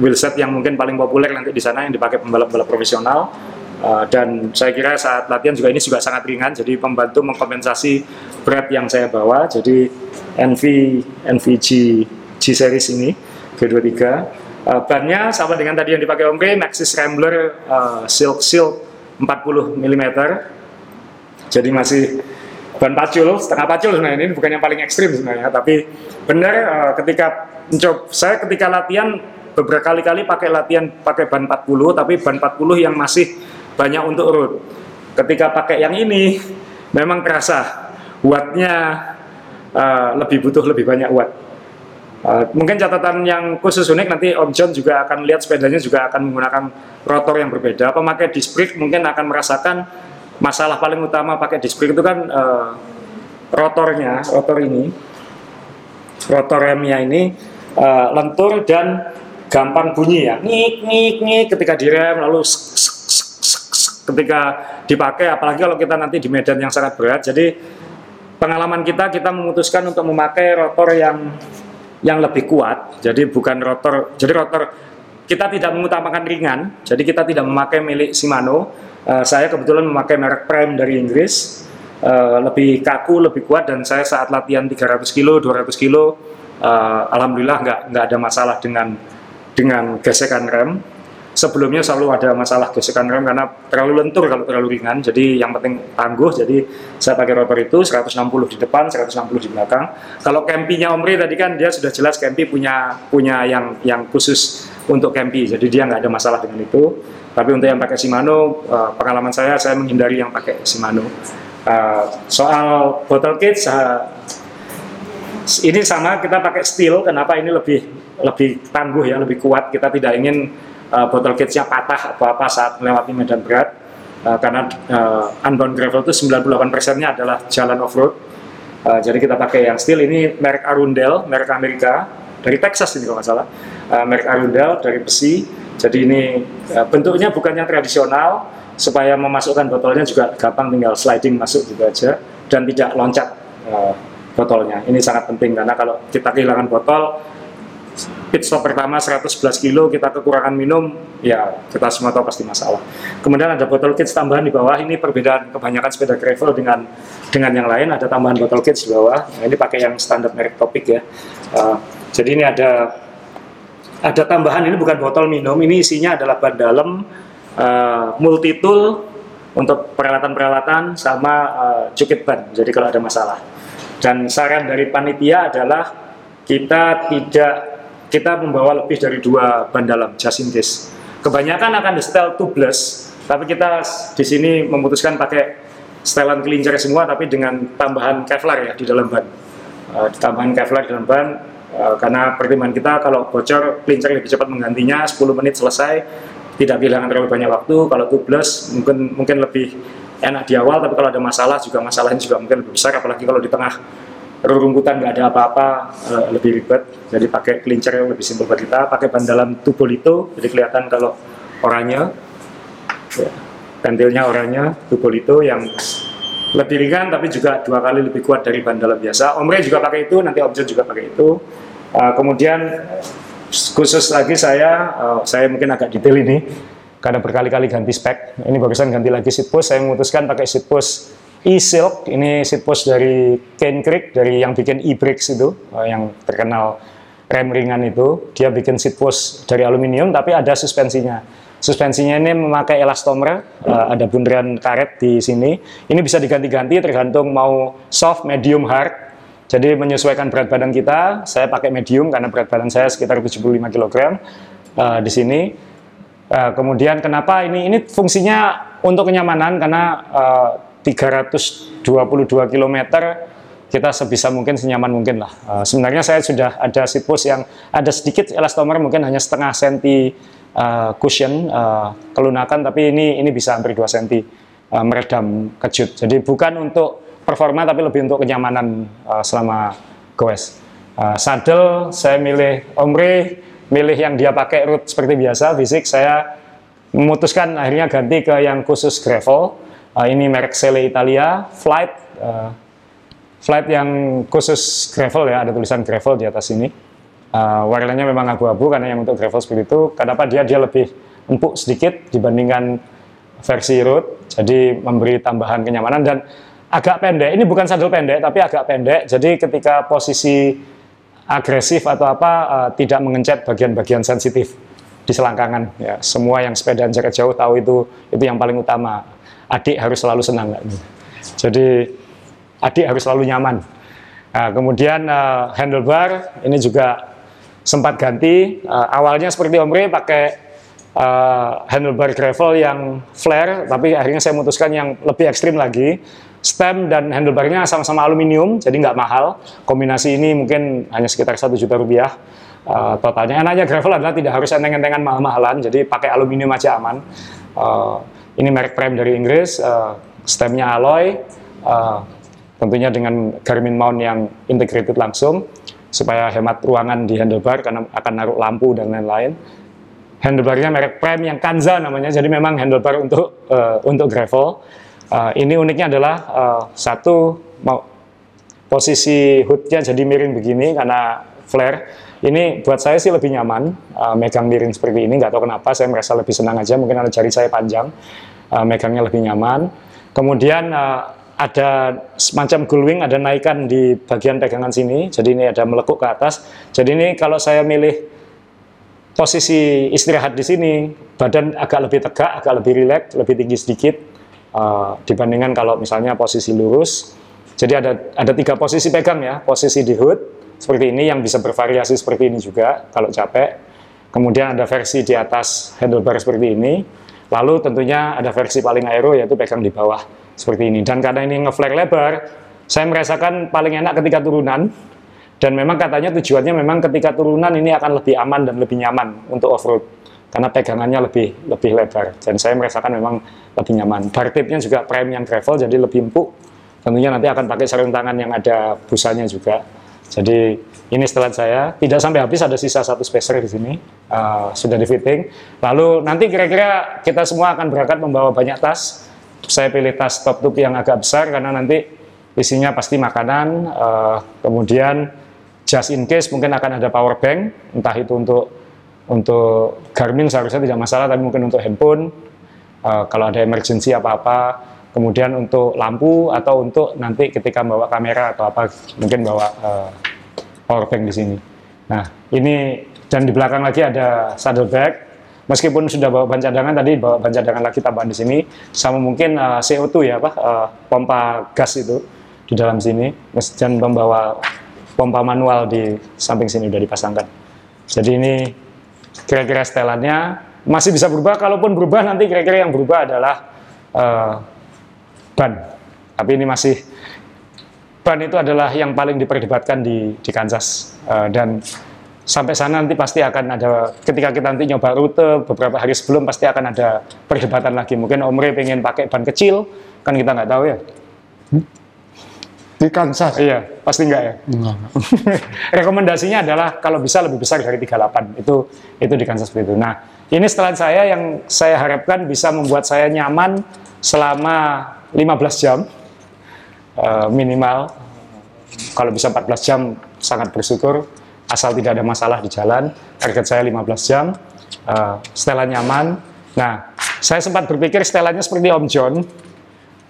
wheelset yang mungkin paling populer nanti di sana yang dipakai pembalap-pembalap profesional. Uh, dan saya kira saat latihan juga ini juga sangat ringan, jadi membantu mengkompensasi berat yang saya bawa. Jadi NV NVG G series ini G23 Uh, bannya sama dengan tadi yang dipakai Om Kay, Maxxis Scrambler uh, Silk Silk 40 mm. Jadi masih ban pacul, setengah pacul sebenarnya ini bukan yang paling ekstrim sebenarnya, tapi benar uh, ketika mencoba saya ketika latihan beberapa kali-kali pakai latihan pakai ban 40 tapi ban 40 yang masih banyak untuk road. Ketika pakai yang ini memang terasa wattnya uh, lebih butuh lebih banyak watt Uh, mungkin catatan yang khusus unik nanti Om John juga akan lihat sepedanya juga akan menggunakan rotor yang berbeda. Pemakai disc brake mungkin akan merasakan masalah paling utama pakai disc brake itu kan uh, rotornya, rotor ini, rotor remnya ini uh, lentur dan gampang bunyi ya, ngik ngik ngik ketika direm lalu sek, sek, sek, sek, ketika dipakai, apalagi kalau kita nanti di medan yang sangat berat. Jadi pengalaman kita kita memutuskan untuk memakai rotor yang yang lebih kuat. Jadi bukan rotor. Jadi rotor kita tidak mengutamakan ringan. Jadi kita tidak memakai milik Shimano. Uh, saya kebetulan memakai merek Prime dari Inggris. Uh, lebih kaku, lebih kuat dan saya saat latihan 300 kilo, 200 kilo, uh, alhamdulillah nggak nggak ada masalah dengan dengan gesekan rem sebelumnya selalu ada masalah gesekan rem karena terlalu lentur kalau terlalu ringan. Jadi yang penting tangguh. Jadi saya pakai rotor itu 160 di depan 160 di belakang. Kalau Kempi-nya Omri tadi kan dia sudah jelas Kempi punya punya yang yang khusus untuk Kempi. Jadi dia nggak ada masalah dengan itu. Tapi untuk yang pakai Shimano uh, pengalaman saya saya menghindari yang pakai Shimano. Uh, soal bottle cage uh, ini sama kita pakai steel. Kenapa ini lebih lebih tangguh ya lebih kuat? Kita tidak ingin uh, botol cage-nya patah atau apa saat melewati medan berat. Uh, karena uh, unbound gravel itu 98 persennya adalah jalan off-road. Uh, jadi kita pakai yang steel. Ini merek Arundel, merek Amerika. Dari Texas ini kalau nggak salah. Uh, merek Arundel dari besi. Jadi ini uh, bentuknya bukan yang tradisional. Supaya memasukkan botolnya juga gampang tinggal sliding masuk gitu aja. Dan tidak loncat uh, botolnya. Ini sangat penting karena kalau kita kehilangan botol pit stop pertama 111 kilo kita kekurangan minum ya kita semua tahu pasti masalah. Kemudian ada botol kits tambahan di bawah. Ini perbedaan kebanyakan sepeda gravel dengan dengan yang lain. Ada tambahan botol kits di bawah. Nah, ini pakai yang standar merek topik ya. Uh, jadi ini ada ada tambahan. Ini bukan botol minum. Ini isinya adalah ban dalam uh, multi tool untuk peralatan-peralatan sama uh, cukit ban. Jadi kalau ada masalah. Dan saran dari panitia adalah kita tidak kita membawa lebih dari dua ban dalam just in. Kebanyakan akan di setel tubeless, tapi kita di sini memutuskan pakai setelan kelincer semua, tapi dengan tambahan Kevlar ya di dalam ban. Uh, tambahan Kevlar di dalam ban, uh, karena pertimbangan kita kalau bocor kelincer lebih cepat menggantinya, 10 menit selesai, tidak kehilangan terlalu banyak waktu. Kalau tubeless mungkin mungkin lebih enak di awal, tapi kalau ada masalah juga masalahnya juga mungkin lebih besar, apalagi kalau di tengah rerumputan nggak ada apa-apa uh, lebih ribet jadi pakai kelincer yang lebih simpel buat kita pakai ban dalam tubolito jadi kelihatan kalau oranye ya, pentilnya oranye tubolito yang lebih ringan tapi juga dua kali lebih kuat dari ban dalam biasa. Omre juga pakai itu, nanti Object juga pakai itu. Uh, kemudian khusus lagi saya, uh, saya mungkin agak detail ini karena berkali-kali ganti spek. Ini barusan ganti lagi seat post, saya memutuskan pakai seat post e-silk. Ini seat post dari Kane Creek, dari yang bikin e-brakes itu, uh, yang terkenal rem ringan itu. Dia bikin seat post dari aluminium tapi ada suspensinya. Suspensinya ini memakai elastomer, uh, ada bundaran karet di sini. Ini bisa diganti-ganti tergantung mau soft, medium, hard. Jadi menyesuaikan berat badan kita, saya pakai medium karena berat badan saya sekitar 75 kg uh, di sini. Kemudian kenapa ini? Ini fungsinya untuk kenyamanan karena 322 km kita sebisa mungkin senyaman mungkin lah. Uh, sebenarnya saya sudah ada post yang ada sedikit elastomer mungkin hanya setengah senti uh, cushion uh, kelunakan tapi ini ini bisa hampir 2 cm uh, meredam kejut. Jadi bukan untuk performa tapi lebih untuk kenyamanan uh, selama goes. Uh, saddle saya milih Omri, milih yang dia pakai root seperti biasa fisik saya memutuskan akhirnya ganti ke yang khusus gravel. Uh, ini merek Sele Italia, Flight uh, Flight yang khusus gravel ya, ada tulisan gravel di atas ini. Uh, warnanya memang abu-abu karena yang untuk gravel seperti itu. Kenapa dia dia lebih empuk sedikit dibandingkan versi road, jadi memberi tambahan kenyamanan dan agak pendek. Ini bukan sandal pendek, tapi agak pendek. Jadi ketika posisi agresif atau apa uh, tidak mengencet bagian-bagian sensitif di selangkangan. Ya, semua yang sepeda jarak jauh tahu itu itu yang paling utama. Adik harus selalu senang. Jadi adik harus selalu nyaman. Nah, kemudian uh, handlebar ini juga sempat ganti. Uh, awalnya seperti Omri pakai uh, handlebar gravel yang flare, tapi akhirnya saya memutuskan yang lebih ekstrim lagi. Stem dan handlebarnya sama-sama aluminium, jadi nggak mahal. Kombinasi ini mungkin hanya sekitar satu juta rupiah uh, totalnya. Enaknya gravel adalah tidak harus enteng-entengan mahal-mahalan, jadi pakai aluminium aja aman. Uh, ini merek Prime dari Inggris, uh, stemnya alloy, uh, tentunya dengan Garmin mount yang integrated langsung supaya hemat ruangan di handlebar karena akan naruh lampu dan lain-lain. Handlebarnya merek Prime yang Kanza namanya, jadi memang handlebar untuk uh, untuk gravel. Uh, ini uniknya adalah uh, satu mau posisi hoodnya jadi miring begini karena flare. Ini buat saya sih lebih nyaman uh, megang miring seperti ini. Nggak tahu kenapa, saya merasa lebih senang aja. Mungkin ada jari saya panjang, uh, megangnya lebih nyaman. Kemudian uh, ada semacam gullwing, ada naikan di bagian pegangan sini. Jadi ini ada melekuk ke atas. Jadi ini kalau saya milih posisi istirahat di sini, badan agak lebih tegak, agak lebih rileks, lebih tinggi sedikit uh, dibandingkan kalau misalnya posisi lurus. Jadi ada ada tiga posisi pegang ya, posisi di hood seperti ini yang bisa bervariasi seperti ini juga kalau capek. Kemudian ada versi di atas handlebar seperti ini. Lalu tentunya ada versi paling aero yaitu pegang di bawah seperti ini. Dan karena ini ngeflare lebar, saya merasakan paling enak ketika turunan. Dan memang katanya tujuannya memang ketika turunan ini akan lebih aman dan lebih nyaman untuk off-road. Karena pegangannya lebih lebih lebar. Dan saya merasakan memang lebih nyaman. Bar tipnya juga prime yang gravel, jadi lebih empuk. Tentunya nanti akan pakai sarung tangan yang ada busanya juga. Jadi ini setelah saya, tidak sampai habis ada sisa satu spacer di sini, uh, sudah di fitting. Lalu nanti kira-kira kita semua akan berangkat membawa banyak tas, saya pilih tas top tube yang agak besar karena nanti isinya pasti makanan, uh, kemudian just in case mungkin akan ada power bank, entah itu untuk untuk Garmin seharusnya tidak masalah, tapi mungkin untuk handphone, uh, kalau ada emergency apa-apa, kemudian untuk lampu atau untuk nanti ketika bawa kamera atau apa, mungkin bawa uh, power bank di sini. Nah, ini dan di belakang lagi ada saddle bag, meskipun sudah bawa ban cadangan tadi bawa ban cadangan lagi tambahan di sini sama mungkin uh, eh, CO2 ya apa uh, pompa gas itu di dalam sini dan membawa pompa manual di samping sini sudah dipasangkan. Jadi ini kira-kira setelannya masih bisa berubah. Kalaupun berubah nanti kira-kira yang berubah adalah uh, ban. Tapi ini masih ban itu adalah yang paling diperdebatkan di di Kansas. Uh, dan sampai sana nanti pasti akan ada ketika kita nanti nyoba rute beberapa hari sebelum pasti akan ada perdebatan lagi. Mungkin Omre pengen pakai ban kecil kan kita nggak tahu ya. Di Kansas? Iya pasti enggak ya. Enggak. [laughs] rekomendasinya adalah kalau bisa lebih besar dari 38 itu itu di Kansas seperti itu. Nah ini setelah saya yang saya harapkan bisa membuat saya nyaman selama 15 jam eh, minimal. Kalau bisa 14 jam sangat bersyukur, asal tidak ada masalah di jalan. Target saya 15 jam, eh, setelan nyaman. Nah, saya sempat berpikir setelannya seperti Om John,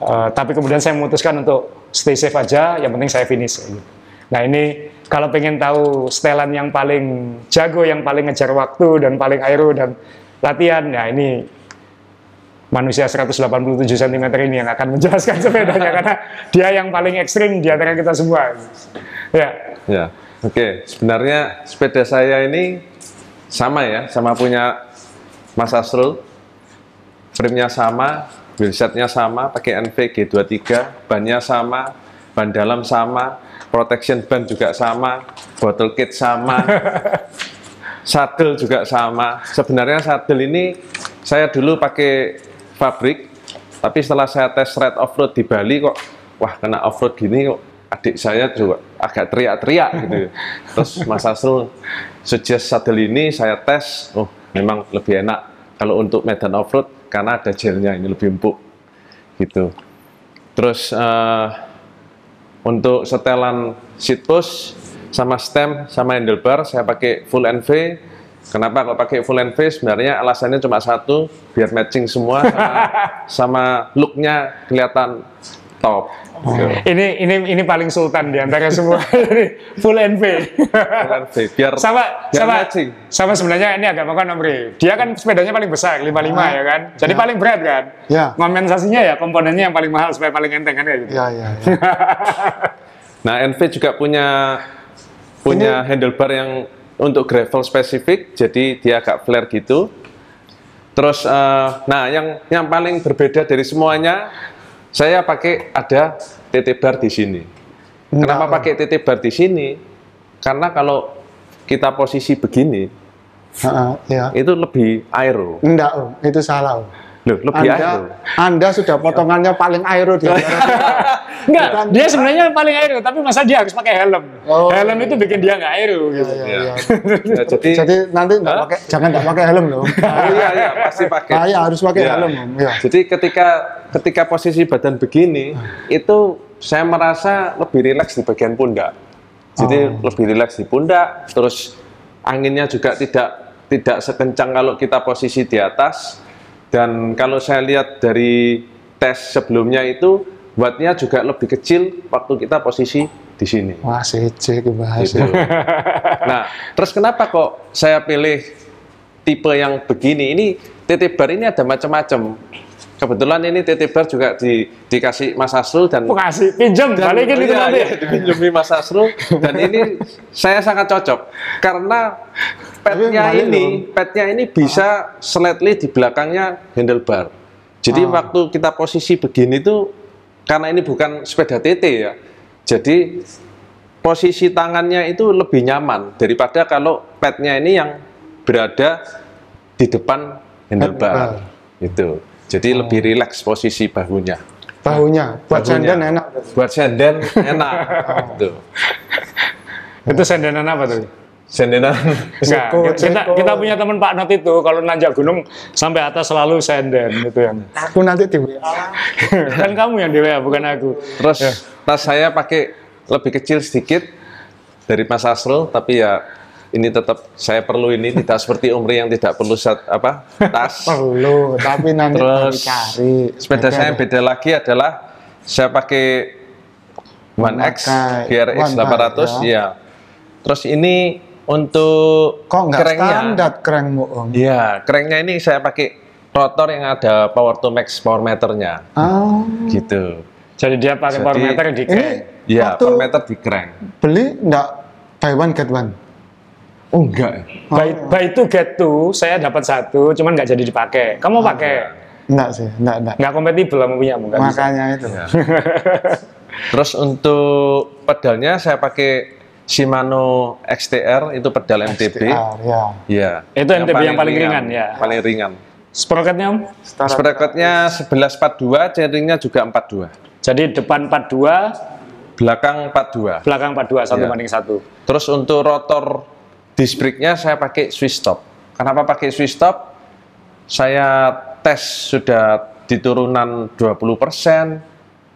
eh, tapi kemudian saya memutuskan untuk stay safe aja, yang penting saya finish. Nah ini kalau pengen tahu setelan yang paling jago, yang paling ngejar waktu dan paling aero dan latihan, ya ini manusia 187 cm ini yang akan menjelaskan [laughs] sepedanya karena dia yang paling ekstrim di antara kita semua. Ya, Ya, oke. Sebenarnya sepeda saya ini sama ya, sama punya Mas Asrul. Frame-nya sama, wheelsetnya sama, pakai NV G23, bannya sama, ban dalam sama, protection ban juga sama, bottle kit sama, [laughs] saddle juga sama. Sebenarnya saddle ini saya dulu pakai pabrik, tapi setelah saya tes red off-road di Bali kok, wah kena off-road gini kok adik saya juga agak teriak-teriak gitu. [laughs] Terus Mas Asrul suggest saddle ini saya tes, oh memang lebih enak kalau untuk medan off-road karena ada gelnya ini lebih empuk gitu. Terus eh, untuk setelan seat post sama stem sama handlebar saya pakai full NV. Kenapa kalau pakai full NV? Sebenarnya alasannya cuma satu, biar matching semua sama, [laughs] sama looknya kelihatan top. Gitu. ini ini ini paling sultan di antara semua [laughs] full NV. Full NV, biar sama biar sama matching. sama sebenarnya ini agak makan Om Ri. Dia kan sepedanya paling besar 55 ya kan. Jadi paling berat kan. Ya. Kompensasinya ya komponennya yang paling mahal supaya paling enteng kan kayak gitu. Ya, ya, ya. [laughs] Nah, NV juga punya punya handlebar yang untuk gravel spesifik, jadi dia agak flare gitu. Terus, eh, nah yang yang paling berbeda dari semuanya, saya pakai ada TT bar di sini. Kenapa pakai TT bar di sini? Karena kalau kita posisi begini, Ha, ya. itu lebih aero. Enggak, Om. Itu salah, Om. Loh, lebih aero. Anda, Anda sudah potongannya paling aero di antara kita. [laughs] Enggak, Bukan. dia sebenarnya paling aero, tapi masa dia harus pakai helm. Oh. helm itu bikin dia nggak aero gitu. Ya, Ya. ya. Ya, jadi, Jadi nanti nggak pakai, jangan nggak pakai helm loh. oh [laughs] iya, iya, pasti [laughs] pakai. Saya harus pakai Ya. helm. Ya. Jadi ketika ketika posisi badan begini, itu saya merasa lebih rileks di bagian pundak. Jadi Oh. lebih rileks di pundak, terus anginnya juga tidak tidak sekencang kalau kita posisi di atas. Dan kalau saya lihat dari tes sebelumnya itu wattnya juga lebih kecil waktu kita posisi di sini. Wah, CC kebahas. Gitu. Nah, terus kenapa kok saya pilih tipe yang begini? Ini TT bar ini ada macam-macam. Kebetulan ini TT bar juga di, dikasih Mas Asrul dan Mau kasih pinjam, dan- balikin itu iya, nanti. dipinjami Mas Asrul dan ini [laughs] saya sangat cocok karena petnya ini petnya ini bisa slightly di belakangnya handlebar. Jadi Ah. waktu kita posisi begini tuh karena ini bukan sepeda TT ya. Jadi posisi tangannya itu lebih nyaman daripada kalau petnya ini yang berada di depan handlebar. Itu. Jadi lebih rileks posisi bahunya. Bahunya, buat Bahunya. senden enak. Buat senden enak. gitu. [laughs] Itu sendenan apa tuh? Sendenan. Enggak, Ceko, kita, ceko. kita punya teman Pak Not itu kalau nanjak gunung sampai atas selalu senden gitu yang. Aku nanti di WA. kan kamu yang di WA bukan aku. Terus tas saya pakai lebih kecil sedikit dari Mas Asrul, tapi ya ini tetap saya perlu ini tidak seperti Umri yang tidak perlu set, apa tas. [laughs] Perlu, tapi nanti Terus cari. sepeda saya beda lagi adalah saya pakai One X GRX One 800 ya. ya. Terus ini untuk Kok nggak standar crankmu, Om? Iya, cranknya ini saya pakai rotor yang ada power to max power meternya, Ah, gitu. Jadi dia pakai Jadi- power meter di ini crank. Iya, power meter di crank. beli enggak buy one get one? Oh enggak. By, by two get two, saya dapat satu, cuman nggak jadi dipakai. Kamu pakai? Enggak sih, enggak, enggak. Nggak kompatibel sama punya, nggak bisa. Makanya itu. Iya. Terus untuk pedalnya saya pakai Shimano XTR itu pedal MTB. XTR, ya. Iya. Itu MTB yang paling ringan, ya. Paling ringan. Sprocketnya Om? Sprocketnya 1142, chainringnya juga 42. Jadi depan 42, Belakang 42. belakang 42, satu Iya. banding satu. Terus untuk rotor disc brake-nya saya pakai Swiss stop. Kenapa pakai Swiss stop? Saya tes sudah di turunan 20%,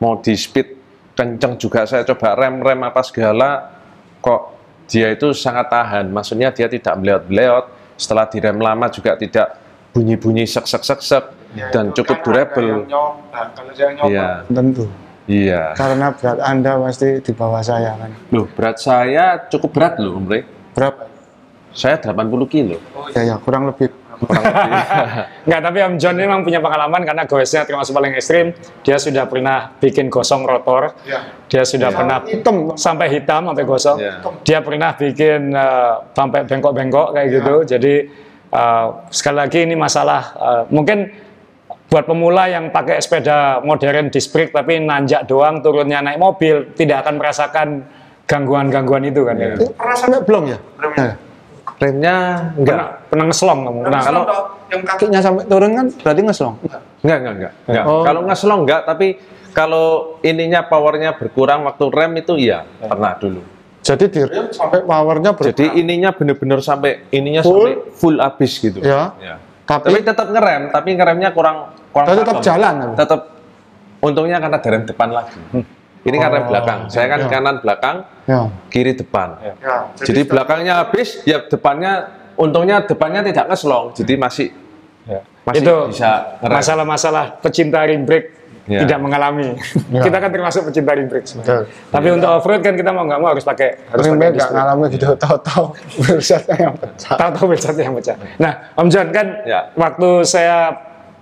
mau di speed kenceng juga saya coba rem rem apa segala kok dia itu sangat tahan maksudnya dia tidak meleot-meleot setelah direm lama juga tidak bunyi-bunyi sek sek sek sek Ya, dan itu cukup kan durable nyoba. Kalau saya nyoba, iya Tentu. iya Karena berat Anda pasti di bawah saya kan. loh berat saya cukup berat loh Om Rey Berapa? saya 80 kilo Ya ya, kurang lebih. Enggak, tapi Om John ini memang punya pengalaman karena goesnya termasuk paling ekstrim. Dia sudah pernah bikin gosong rotor. ya. Dia sudah pernah Hitam. sampai hitam sampai gosong. Iya. Dia pernah bikin eh, sampai bengkok-bengkok kayak gitu. Jadi eh, sekali lagi ini masalah eh, mungkin buat pemula yang pakai sepeda modern disc brake tapi nanjak doang turunnya naik mobil tidak akan merasakan gangguan-gangguan itu kan ya. Sampai belum ya? Belum Ya. Ya. remnya enggak Pernah, pernah ngeslong kamu. Pernah. Kalau yang kaki Kakinya sampai turun kan berarti ngeslong. Enggak, enggak, enggak. enggak. Oh. Kalau ngeslong enggak, tapi kalau ininya powernya berkurang waktu rem itu iya, pernah dulu. Jadi di rem sampai powernya berkurang. Jadi ininya bener-bener sampai ininya Full? sampai full habis gitu. Ya. Tapi, Tapi- tetap ngerem, tapi ngeremnya kurang kurang Tapi tetap jalan? Tetap untungnya karena ada rem depan lagi. Ini kan rem Oh, belakang. Saya kan ya. kanan belakang, ya. kiri depan. ya. Jadi, belakangnya habis, ya depannya untungnya depannya tidak ngeslong. Jadi masih Ya. Masih itu bisa masalah-masalah pecinta ring brake Ya. tidak mengalami. Ya. kita kan termasuk pecinta ring brake. Betul. Tapi untuk off road kan kita mau nggak mau harus pakai harus Ring brake nggak ngalamin gitu, tahu-tahu [laughs] bersatnya yang pecah. Tahu-tahu yang pecah. Nah, Om John kan Ya. waktu saya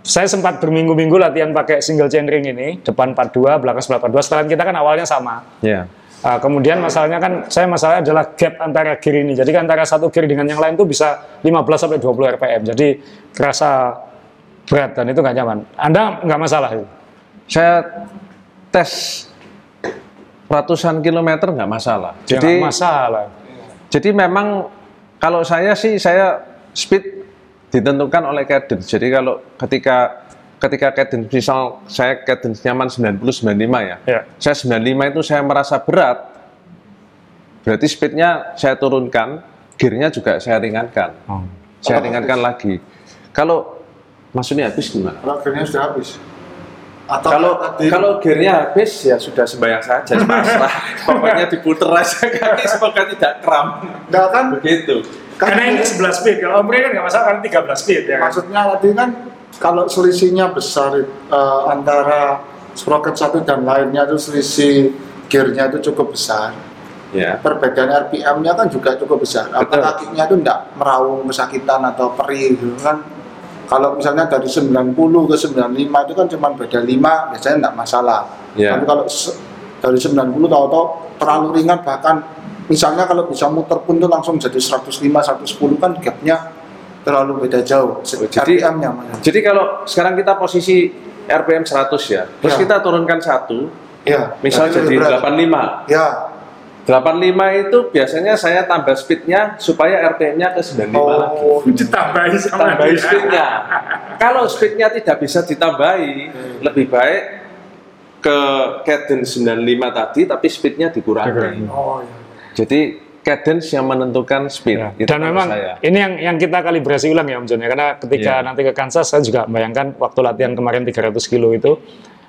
saya sempat berminggu-minggu latihan pakai single chain ring ini, depan 42, belakang sebelah 42. Setelan kita kan awalnya sama. ya. Uh, kemudian masalahnya kan saya masalahnya adalah gap antara gear ini. Jadi kan antara satu gear dengan yang lain tuh bisa 15 sampai 20 rpm. Jadi kerasa berat dan itu nggak nyaman. Anda nggak masalah itu. Saya tes ratusan kilometer nggak masalah. Ya, Jadi nggak masalah. jadi memang kalau saya sih saya speed ditentukan oleh cadence. Jadi kalau ketika ketika cadence misal saya cadence nyaman 90 95 ya. Ya. Saya 95 itu saya merasa berat. Berarti speednya saya turunkan, gearnya juga saya ringankan. Oh. Saya ringankan lagi. Kalau maksudnya habis gimana? Kalau gearnya sudah habis. Atau kalau tadi kalau gearnya habis ya sudah sembahyang saja pasrah [laughs] pokoknya diputer aja kaki semoga tidak kram enggak kan begitu Karena ini 11 speed. Kalau Om Ray kan nggak masalah karena 13 speed ya. kan? maksudnya tadi kan kalau selisihnya besar eh, antara sprocket satu dan lainnya itu selisih gearnya itu cukup besar ya perbedaan RPM-nya kan juga cukup besar. Apa Betul. kakinya itu enggak meraung kesakitan atau perih gitu kan. Kalau misalnya dari 90 ke 95 itu kan cuma beda 5, biasanya enggak masalah. Ya. Tapi kalau dari 90 tahu-tahu terlalu ringan bahkan misalnya kalau bisa muter pun itu langsung jadi 105, 110 kan gapnya terlalu beda jauh. Oh, jadi- RPM-nya jadi kalau sekarang kita posisi RPM 100 ya terus Ya. kita turunkan satu Ya, misal berarti jadi lebih berat. 85 Ya. 85 itu biasanya saya tambah speednya supaya RPM-nya ke 95 lagi Oh, Ditambahin sama tambahi dia. speednya. Kalau speednya tidak bisa ditambahi, lebih baik ke cadence 95 tadi, tapi speednya dikurangi. oh iya. Jadi cadence yang menentukan speed. Ya. Itu Dan memang saya. ini yang yang kita kalibrasi ulang ya Om John ya. Karena ketika Iya. nanti ke Kansas saya juga bayangkan waktu latihan kemarin 300 kilo itu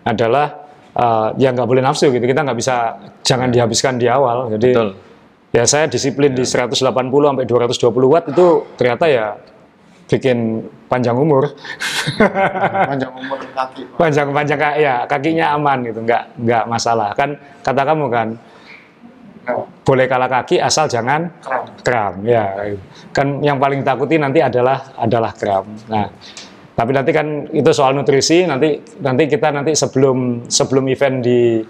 adalah eh, ya nggak boleh nafsu gitu. Kita nggak bisa jangan dihabiskan di awal. Jadi Betul. ya saya disiplin di 180 sampai 220 watt itu ternyata ya bikin panjang umur. Panjang umur kaki. Panjang panjang ya kakinya aman gitu nggak nggak masalah kan kata kamu kan Nah, boleh kalah kaki asal jangan kram. kram ya. Kan yang paling takuti nanti adalah adalah kram. Nah tapi nanti kan itu soal nutrisi nanti nanti kita nanti sebelum sebelum event di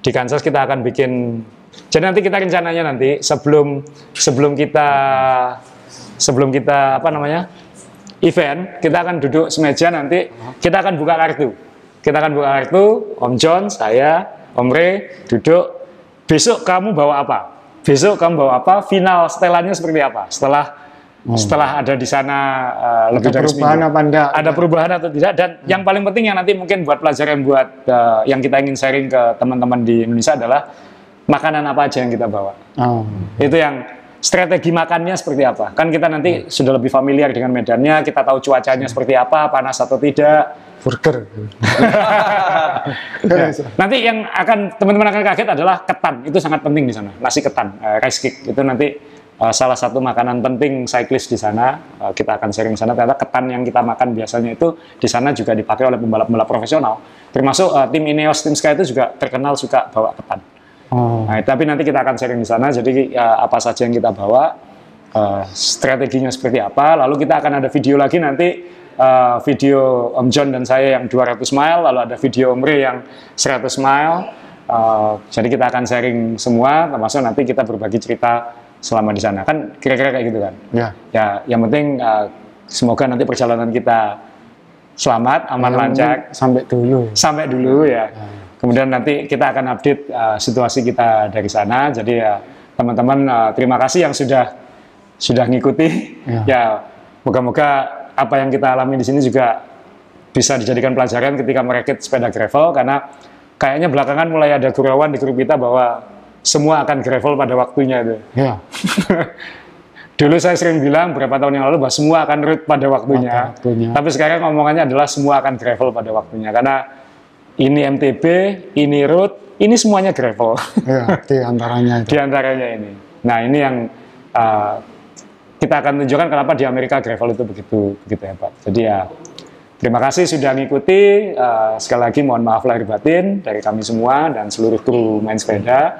di Kansas kita akan bikin jadi nanti kita rencananya nanti sebelum sebelum kita sebelum kita apa namanya event kita akan duduk semeja nanti kita akan buka kartu. Kita akan buka kartu Om John saya Om Ray duduk besok kamu bawa apa? Besok kamu bawa apa? Final setelannya seperti apa? Setelah setelah ada di sana uh, lebih Ada dari perubahan seminggu. apa enggak? ada perubahan atau tidak? Dan yang paling penting yang nanti mungkin buat pelajaran buat uh, yang kita ingin sharing ke teman-teman di Indonesia adalah makanan apa aja yang kita bawa. Oh. itu yang strategi makannya seperti apa. Kan kita nanti Hmm. sudah lebih familiar dengan medannya, kita tahu cuacanya seperti apa, panas atau tidak. Burger. Ya. [laughs] Nanti yang akan teman-teman akan kaget adalah ketan. Itu sangat penting di sana. Nasi ketan, eh, rice cake. Itu nanti eh, salah satu makanan penting cyclist di sana. Eh, kita akan sharing di sana. Ternyata ketan yang kita makan biasanya itu di sana juga dipakai oleh pembalap-pembalap profesional. Termasuk eh, tim Ineos, tim Sky itu juga terkenal suka bawa ketan. Oh. Nah, tapi nanti kita akan sharing di sana. Jadi ya, apa saja yang kita bawa, eh, strateginya seperti apa. Lalu kita akan ada video lagi nanti eh, video Om John dan saya yang 200 mile, lalu ada video Om Ray yang 100 mile. Eh, jadi kita akan sharing semua, termasuk nanti kita berbagi cerita selama di sana. Kan kira-kira kayak gitu kan. Ya. Ya, yang penting eh, semoga nanti perjalanan kita selamat, aman, Yang lancar Sampai dulu. sampai dulu ya. Kemudian nanti kita akan update uh, situasi kita dari sana. Jadi ya teman-teman uh, terima kasih yang sudah sudah ngikuti. Ya. Ya moga-moga apa yang kita alami di sini juga bisa dijadikan pelajaran ketika merakit sepeda gravel karena kayaknya belakangan mulai ada gurauan di grup kita bahwa semua akan gravel pada waktunya itu. Ya. [laughs] Dulu saya sering bilang beberapa tahun yang lalu bahwa semua akan road pada waktunya. Pada waktunya. Tapi sekarang ngomongannya adalah semua akan gravel pada waktunya karena ini MTB, ini road, ini semuanya gravel Ya, di antaranya itu. [laughs] di antaranya ini. Nah ini yang uh, kita akan tunjukkan kenapa di Amerika gravel itu begitu begitu hebat. Jadi ya terima kasih sudah ngikuti. Uh, sekali lagi mohon maaf lahir batin dari kami semua dan seluruh kru main sepeda.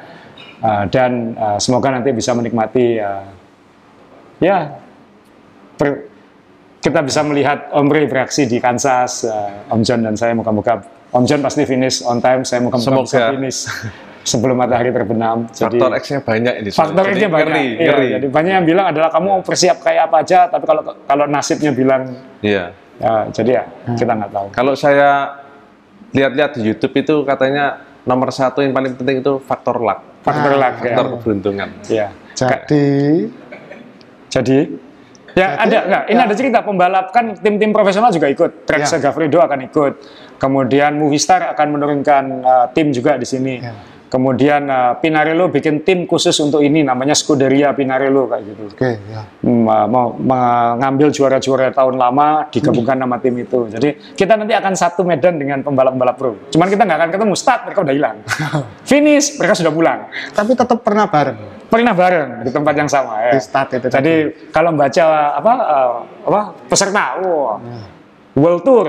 Uh, dan uh, semoga nanti bisa menikmati uh, ya per- kita bisa melihat Om Ray beraksi di Kansas, uh, Om John dan saya moga-moga Om John pasti finish on time, saya moga-moga bisa Semoga. finish sebelum matahari terbenam. Jadi Faktor X-nya banyak ini. faktor Jadi X-nya banyak. Ngeri, Iya, ngeri. jadi banyak yang bilang adalah kamu mau persiap kayak apa aja, tapi kalau kalau nasibnya bilang Iya. ya, jadi ya kita nggak tahu. Kalau saya lihat-lihat di YouTube itu katanya nomor satu yang paling penting itu faktor luck, Faktor luck ya. faktor keberuntungan. Iya. Jadi, Jadi ya ada nggak? Ini ada cerita pembalap kan tim-tim profesional juga ikut. Trek Ya. Segafredo akan ikut. Kemudian Movistar akan menurunkan uh, tim juga di sini. Ya. Kemudian uh, Pinarello bikin tim khusus untuk ini namanya Scuderia Pinarello kayak gitu. oke ya. Hmm, mau mengambil juara-juara tahun lama digabungkan nama tim itu. Jadi kita nanti akan satu medan dengan pembalap-pembalap pro. Cuman kita nggak akan ketemu start mereka udah hilang. [laughs] Finish mereka sudah pulang. Tapi tetap pernah bareng Pernah bareng di tempat yang sama ya. di start itu. Jadi kalau baca apa uh, apa peserta, wah, World Tour,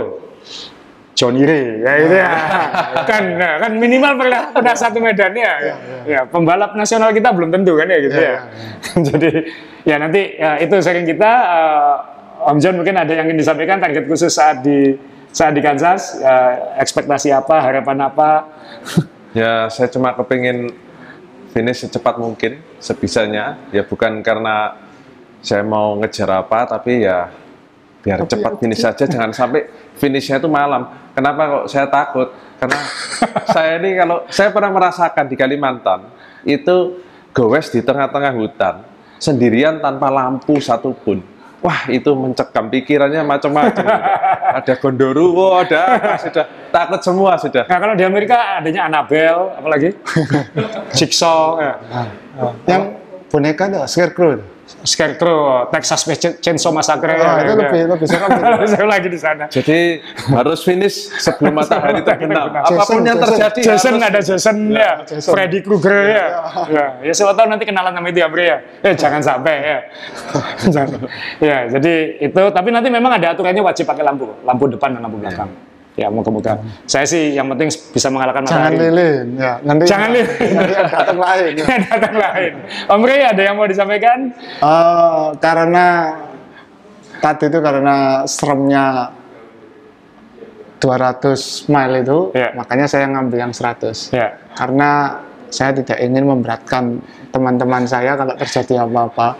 Johnny Ray, ya itu ya. [laughs] kan nah, kan minimal pernah pernah satu medan ya. Ya, pembalap nasional kita belum tentu kan ya gitu Ya, ya. [laughs] Jadi ya nanti ya, itu sering kita uh, Om John mungkin ada yang ingin disampaikan target khusus saat di saat di Kansas, uh, ekspektasi apa, harapan apa. [laughs] Ya saya cuma kepingin finish secepat mungkin, sebisanya. Ya bukan karena saya mau ngejar apa, tapi ya biar cepat finish saja, jangan sampai finishnya itu malam. Kenapa kok saya takut? Karena [laughs] saya ini kalau saya pernah merasakan di Kalimantan itu gowes di tengah-tengah hutan sendirian tanpa lampu satupun. Wah itu mencekam pikirannya macam-macam. [laughs] ada gondoruo, ada apa, sudah takut semua sudah. Nah kalau di Amerika adanya Annabelle, apalagi [laughs] Jigsaw, ya. yang boneka tuh scarecrow. Scarecrow, Texas Chainsaw Massacre. Oh, itu ya. lebih lebih serem. itu. [laughs] Lebih seru lagi di sana. Jadi harus finish sebelum matahari terbenam. Jason, Apa pun yang Jason. terjadi Jason harus- ada Jason ya, Jason. Freddy Krueger ya. Ya, ya siapa tahu nanti kenalan sama itu ya, Bre ya. Ya jangan sampai ya. [laughs] Ya, jadi itu tapi nanti memang ada aturannya wajib pakai lampu, lampu depan dan lampu belakang. Ya, moga-moga. Saya sih yang penting bisa mengalahkan Jangan matahari. lilin ya. Nanti Jangan lilin. Nanti ada datang [laughs] lain. Ya. Datang lain. Om Ray ada yang mau disampaikan? Eh, karena tadi itu karena seremnya 200 mile itu, Ya. makanya saya ngambil yang 100. Ya. Karena saya tidak ingin memberatkan teman-teman saya kalau terjadi apa-apa.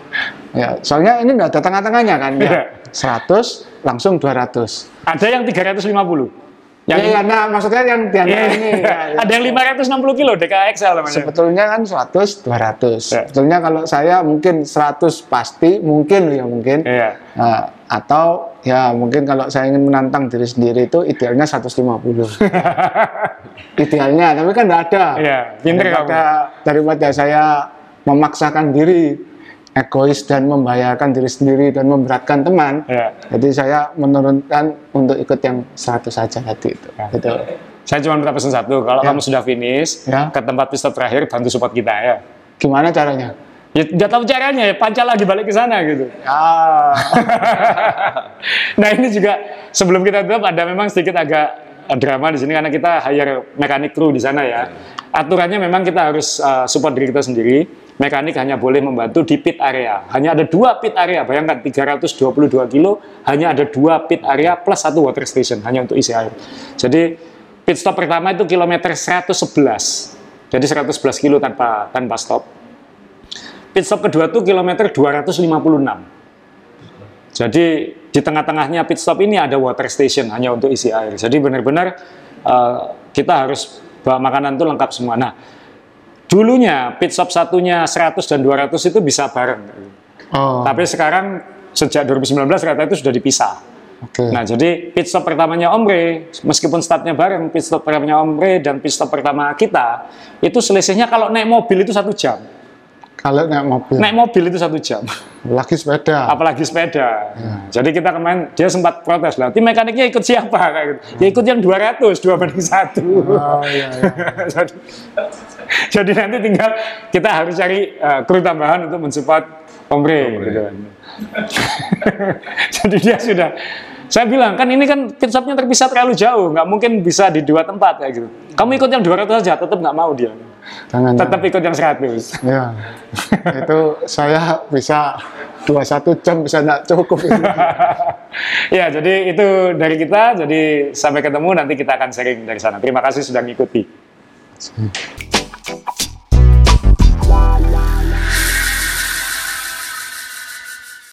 Ya, soalnya ini nggak ada tengah-tengahnya kan. Iya. Ya. 100 langsung 200. Ada yang 350. Yang ya, ya, nah maksudnya yang di Iya. ini. [laughs] ya, ya. Ada yang 560 kilo DKXL namanya. Sebetulnya kan 100, 200. Ya. Sebetulnya kalau saya mungkin 100 pasti, mungkin ya mungkin. Iya. Nah, atau ya mungkin kalau saya ingin menantang diri sendiri itu idealnya 150. [laughs] idealnya, tapi kan nggak ada. Pinter daripada, daripada saya memaksakan diri egois dan membahayakan diri sendiri dan memberatkan teman. Ya. Jadi saya menurunkan untuk ikut yang 100 saja tadi itu. Ya. Gitu. Saya cuma minta pesan satu, kalau Ya. kamu sudah finish Ya. ke tempat pit stop terakhir, bantu support kita ya. Gimana caranya? Ya, udah tahu caranya ya, pancal lagi balik ke sana gitu. Ah, [laughs] nah ini juga sebelum kita tutup ada memang sedikit agak eh, drama di sini karena kita hire mekanik kru di sana ya. Aturannya memang kita harus eh, support diri kita sendiri. Mekanik hanya boleh membantu di pit area. Hanya ada dua pit area. Bayangkan 322 kilo hanya ada dua pit area plus satu water station hanya untuk isi air. Jadi pit stop pertama itu kilometer 111. Jadi 111 kilo tanpa tanpa stop. Pit stop kedua tuh kilometer 256. Jadi di tengah-tengahnya pit stop ini ada water station hanya untuk isi air. Jadi benar-benar eh, kita harus bawa makanan itu lengkap semua. Nah, dulunya pit stop satunya 100 dan 200 itu bisa bareng. oh, Tapi sekarang sejak 2019 kereta itu sudah dipisah. oke. Nah, jadi pit stop pertamanya Omre, meskipun startnya bareng, pit stop pertamanya Omre dan pit stop pertama kita, itu selisihnya kalau naik mobil itu satu jam. Kalau naik mobil, Naik mobil itu satu jam. lagi sepeda. apalagi sepeda. Nah, jadi kita kemarin dia sempat protes lah. Tim mekaniknya ikut siapa kayak gitu. Ya ikut yang 200 dua banding satu. Oh iya, iya. [laughs] jadi, jadi nanti tinggal kita harus cari eh, kru tambahan untuk mensupport Omre. Gitu. kan. [laughs] jadi dia sudah saya bilang kan ini kan stopnya terpisah terlalu jauh, nggak mungkin bisa di dua tempat kayak gitu. Kamu ikut yang 200 aja, tetap nggak mau dia. Jangan. Tetap ikut yang 100. Ya, [laughs] itu saya bisa 21 jam bisa nggak cukup. [laughs] ya, jadi itu dari kita. Jadi sampai ketemu nanti kita akan sharing dari sana. Terima kasih sudah mengikuti.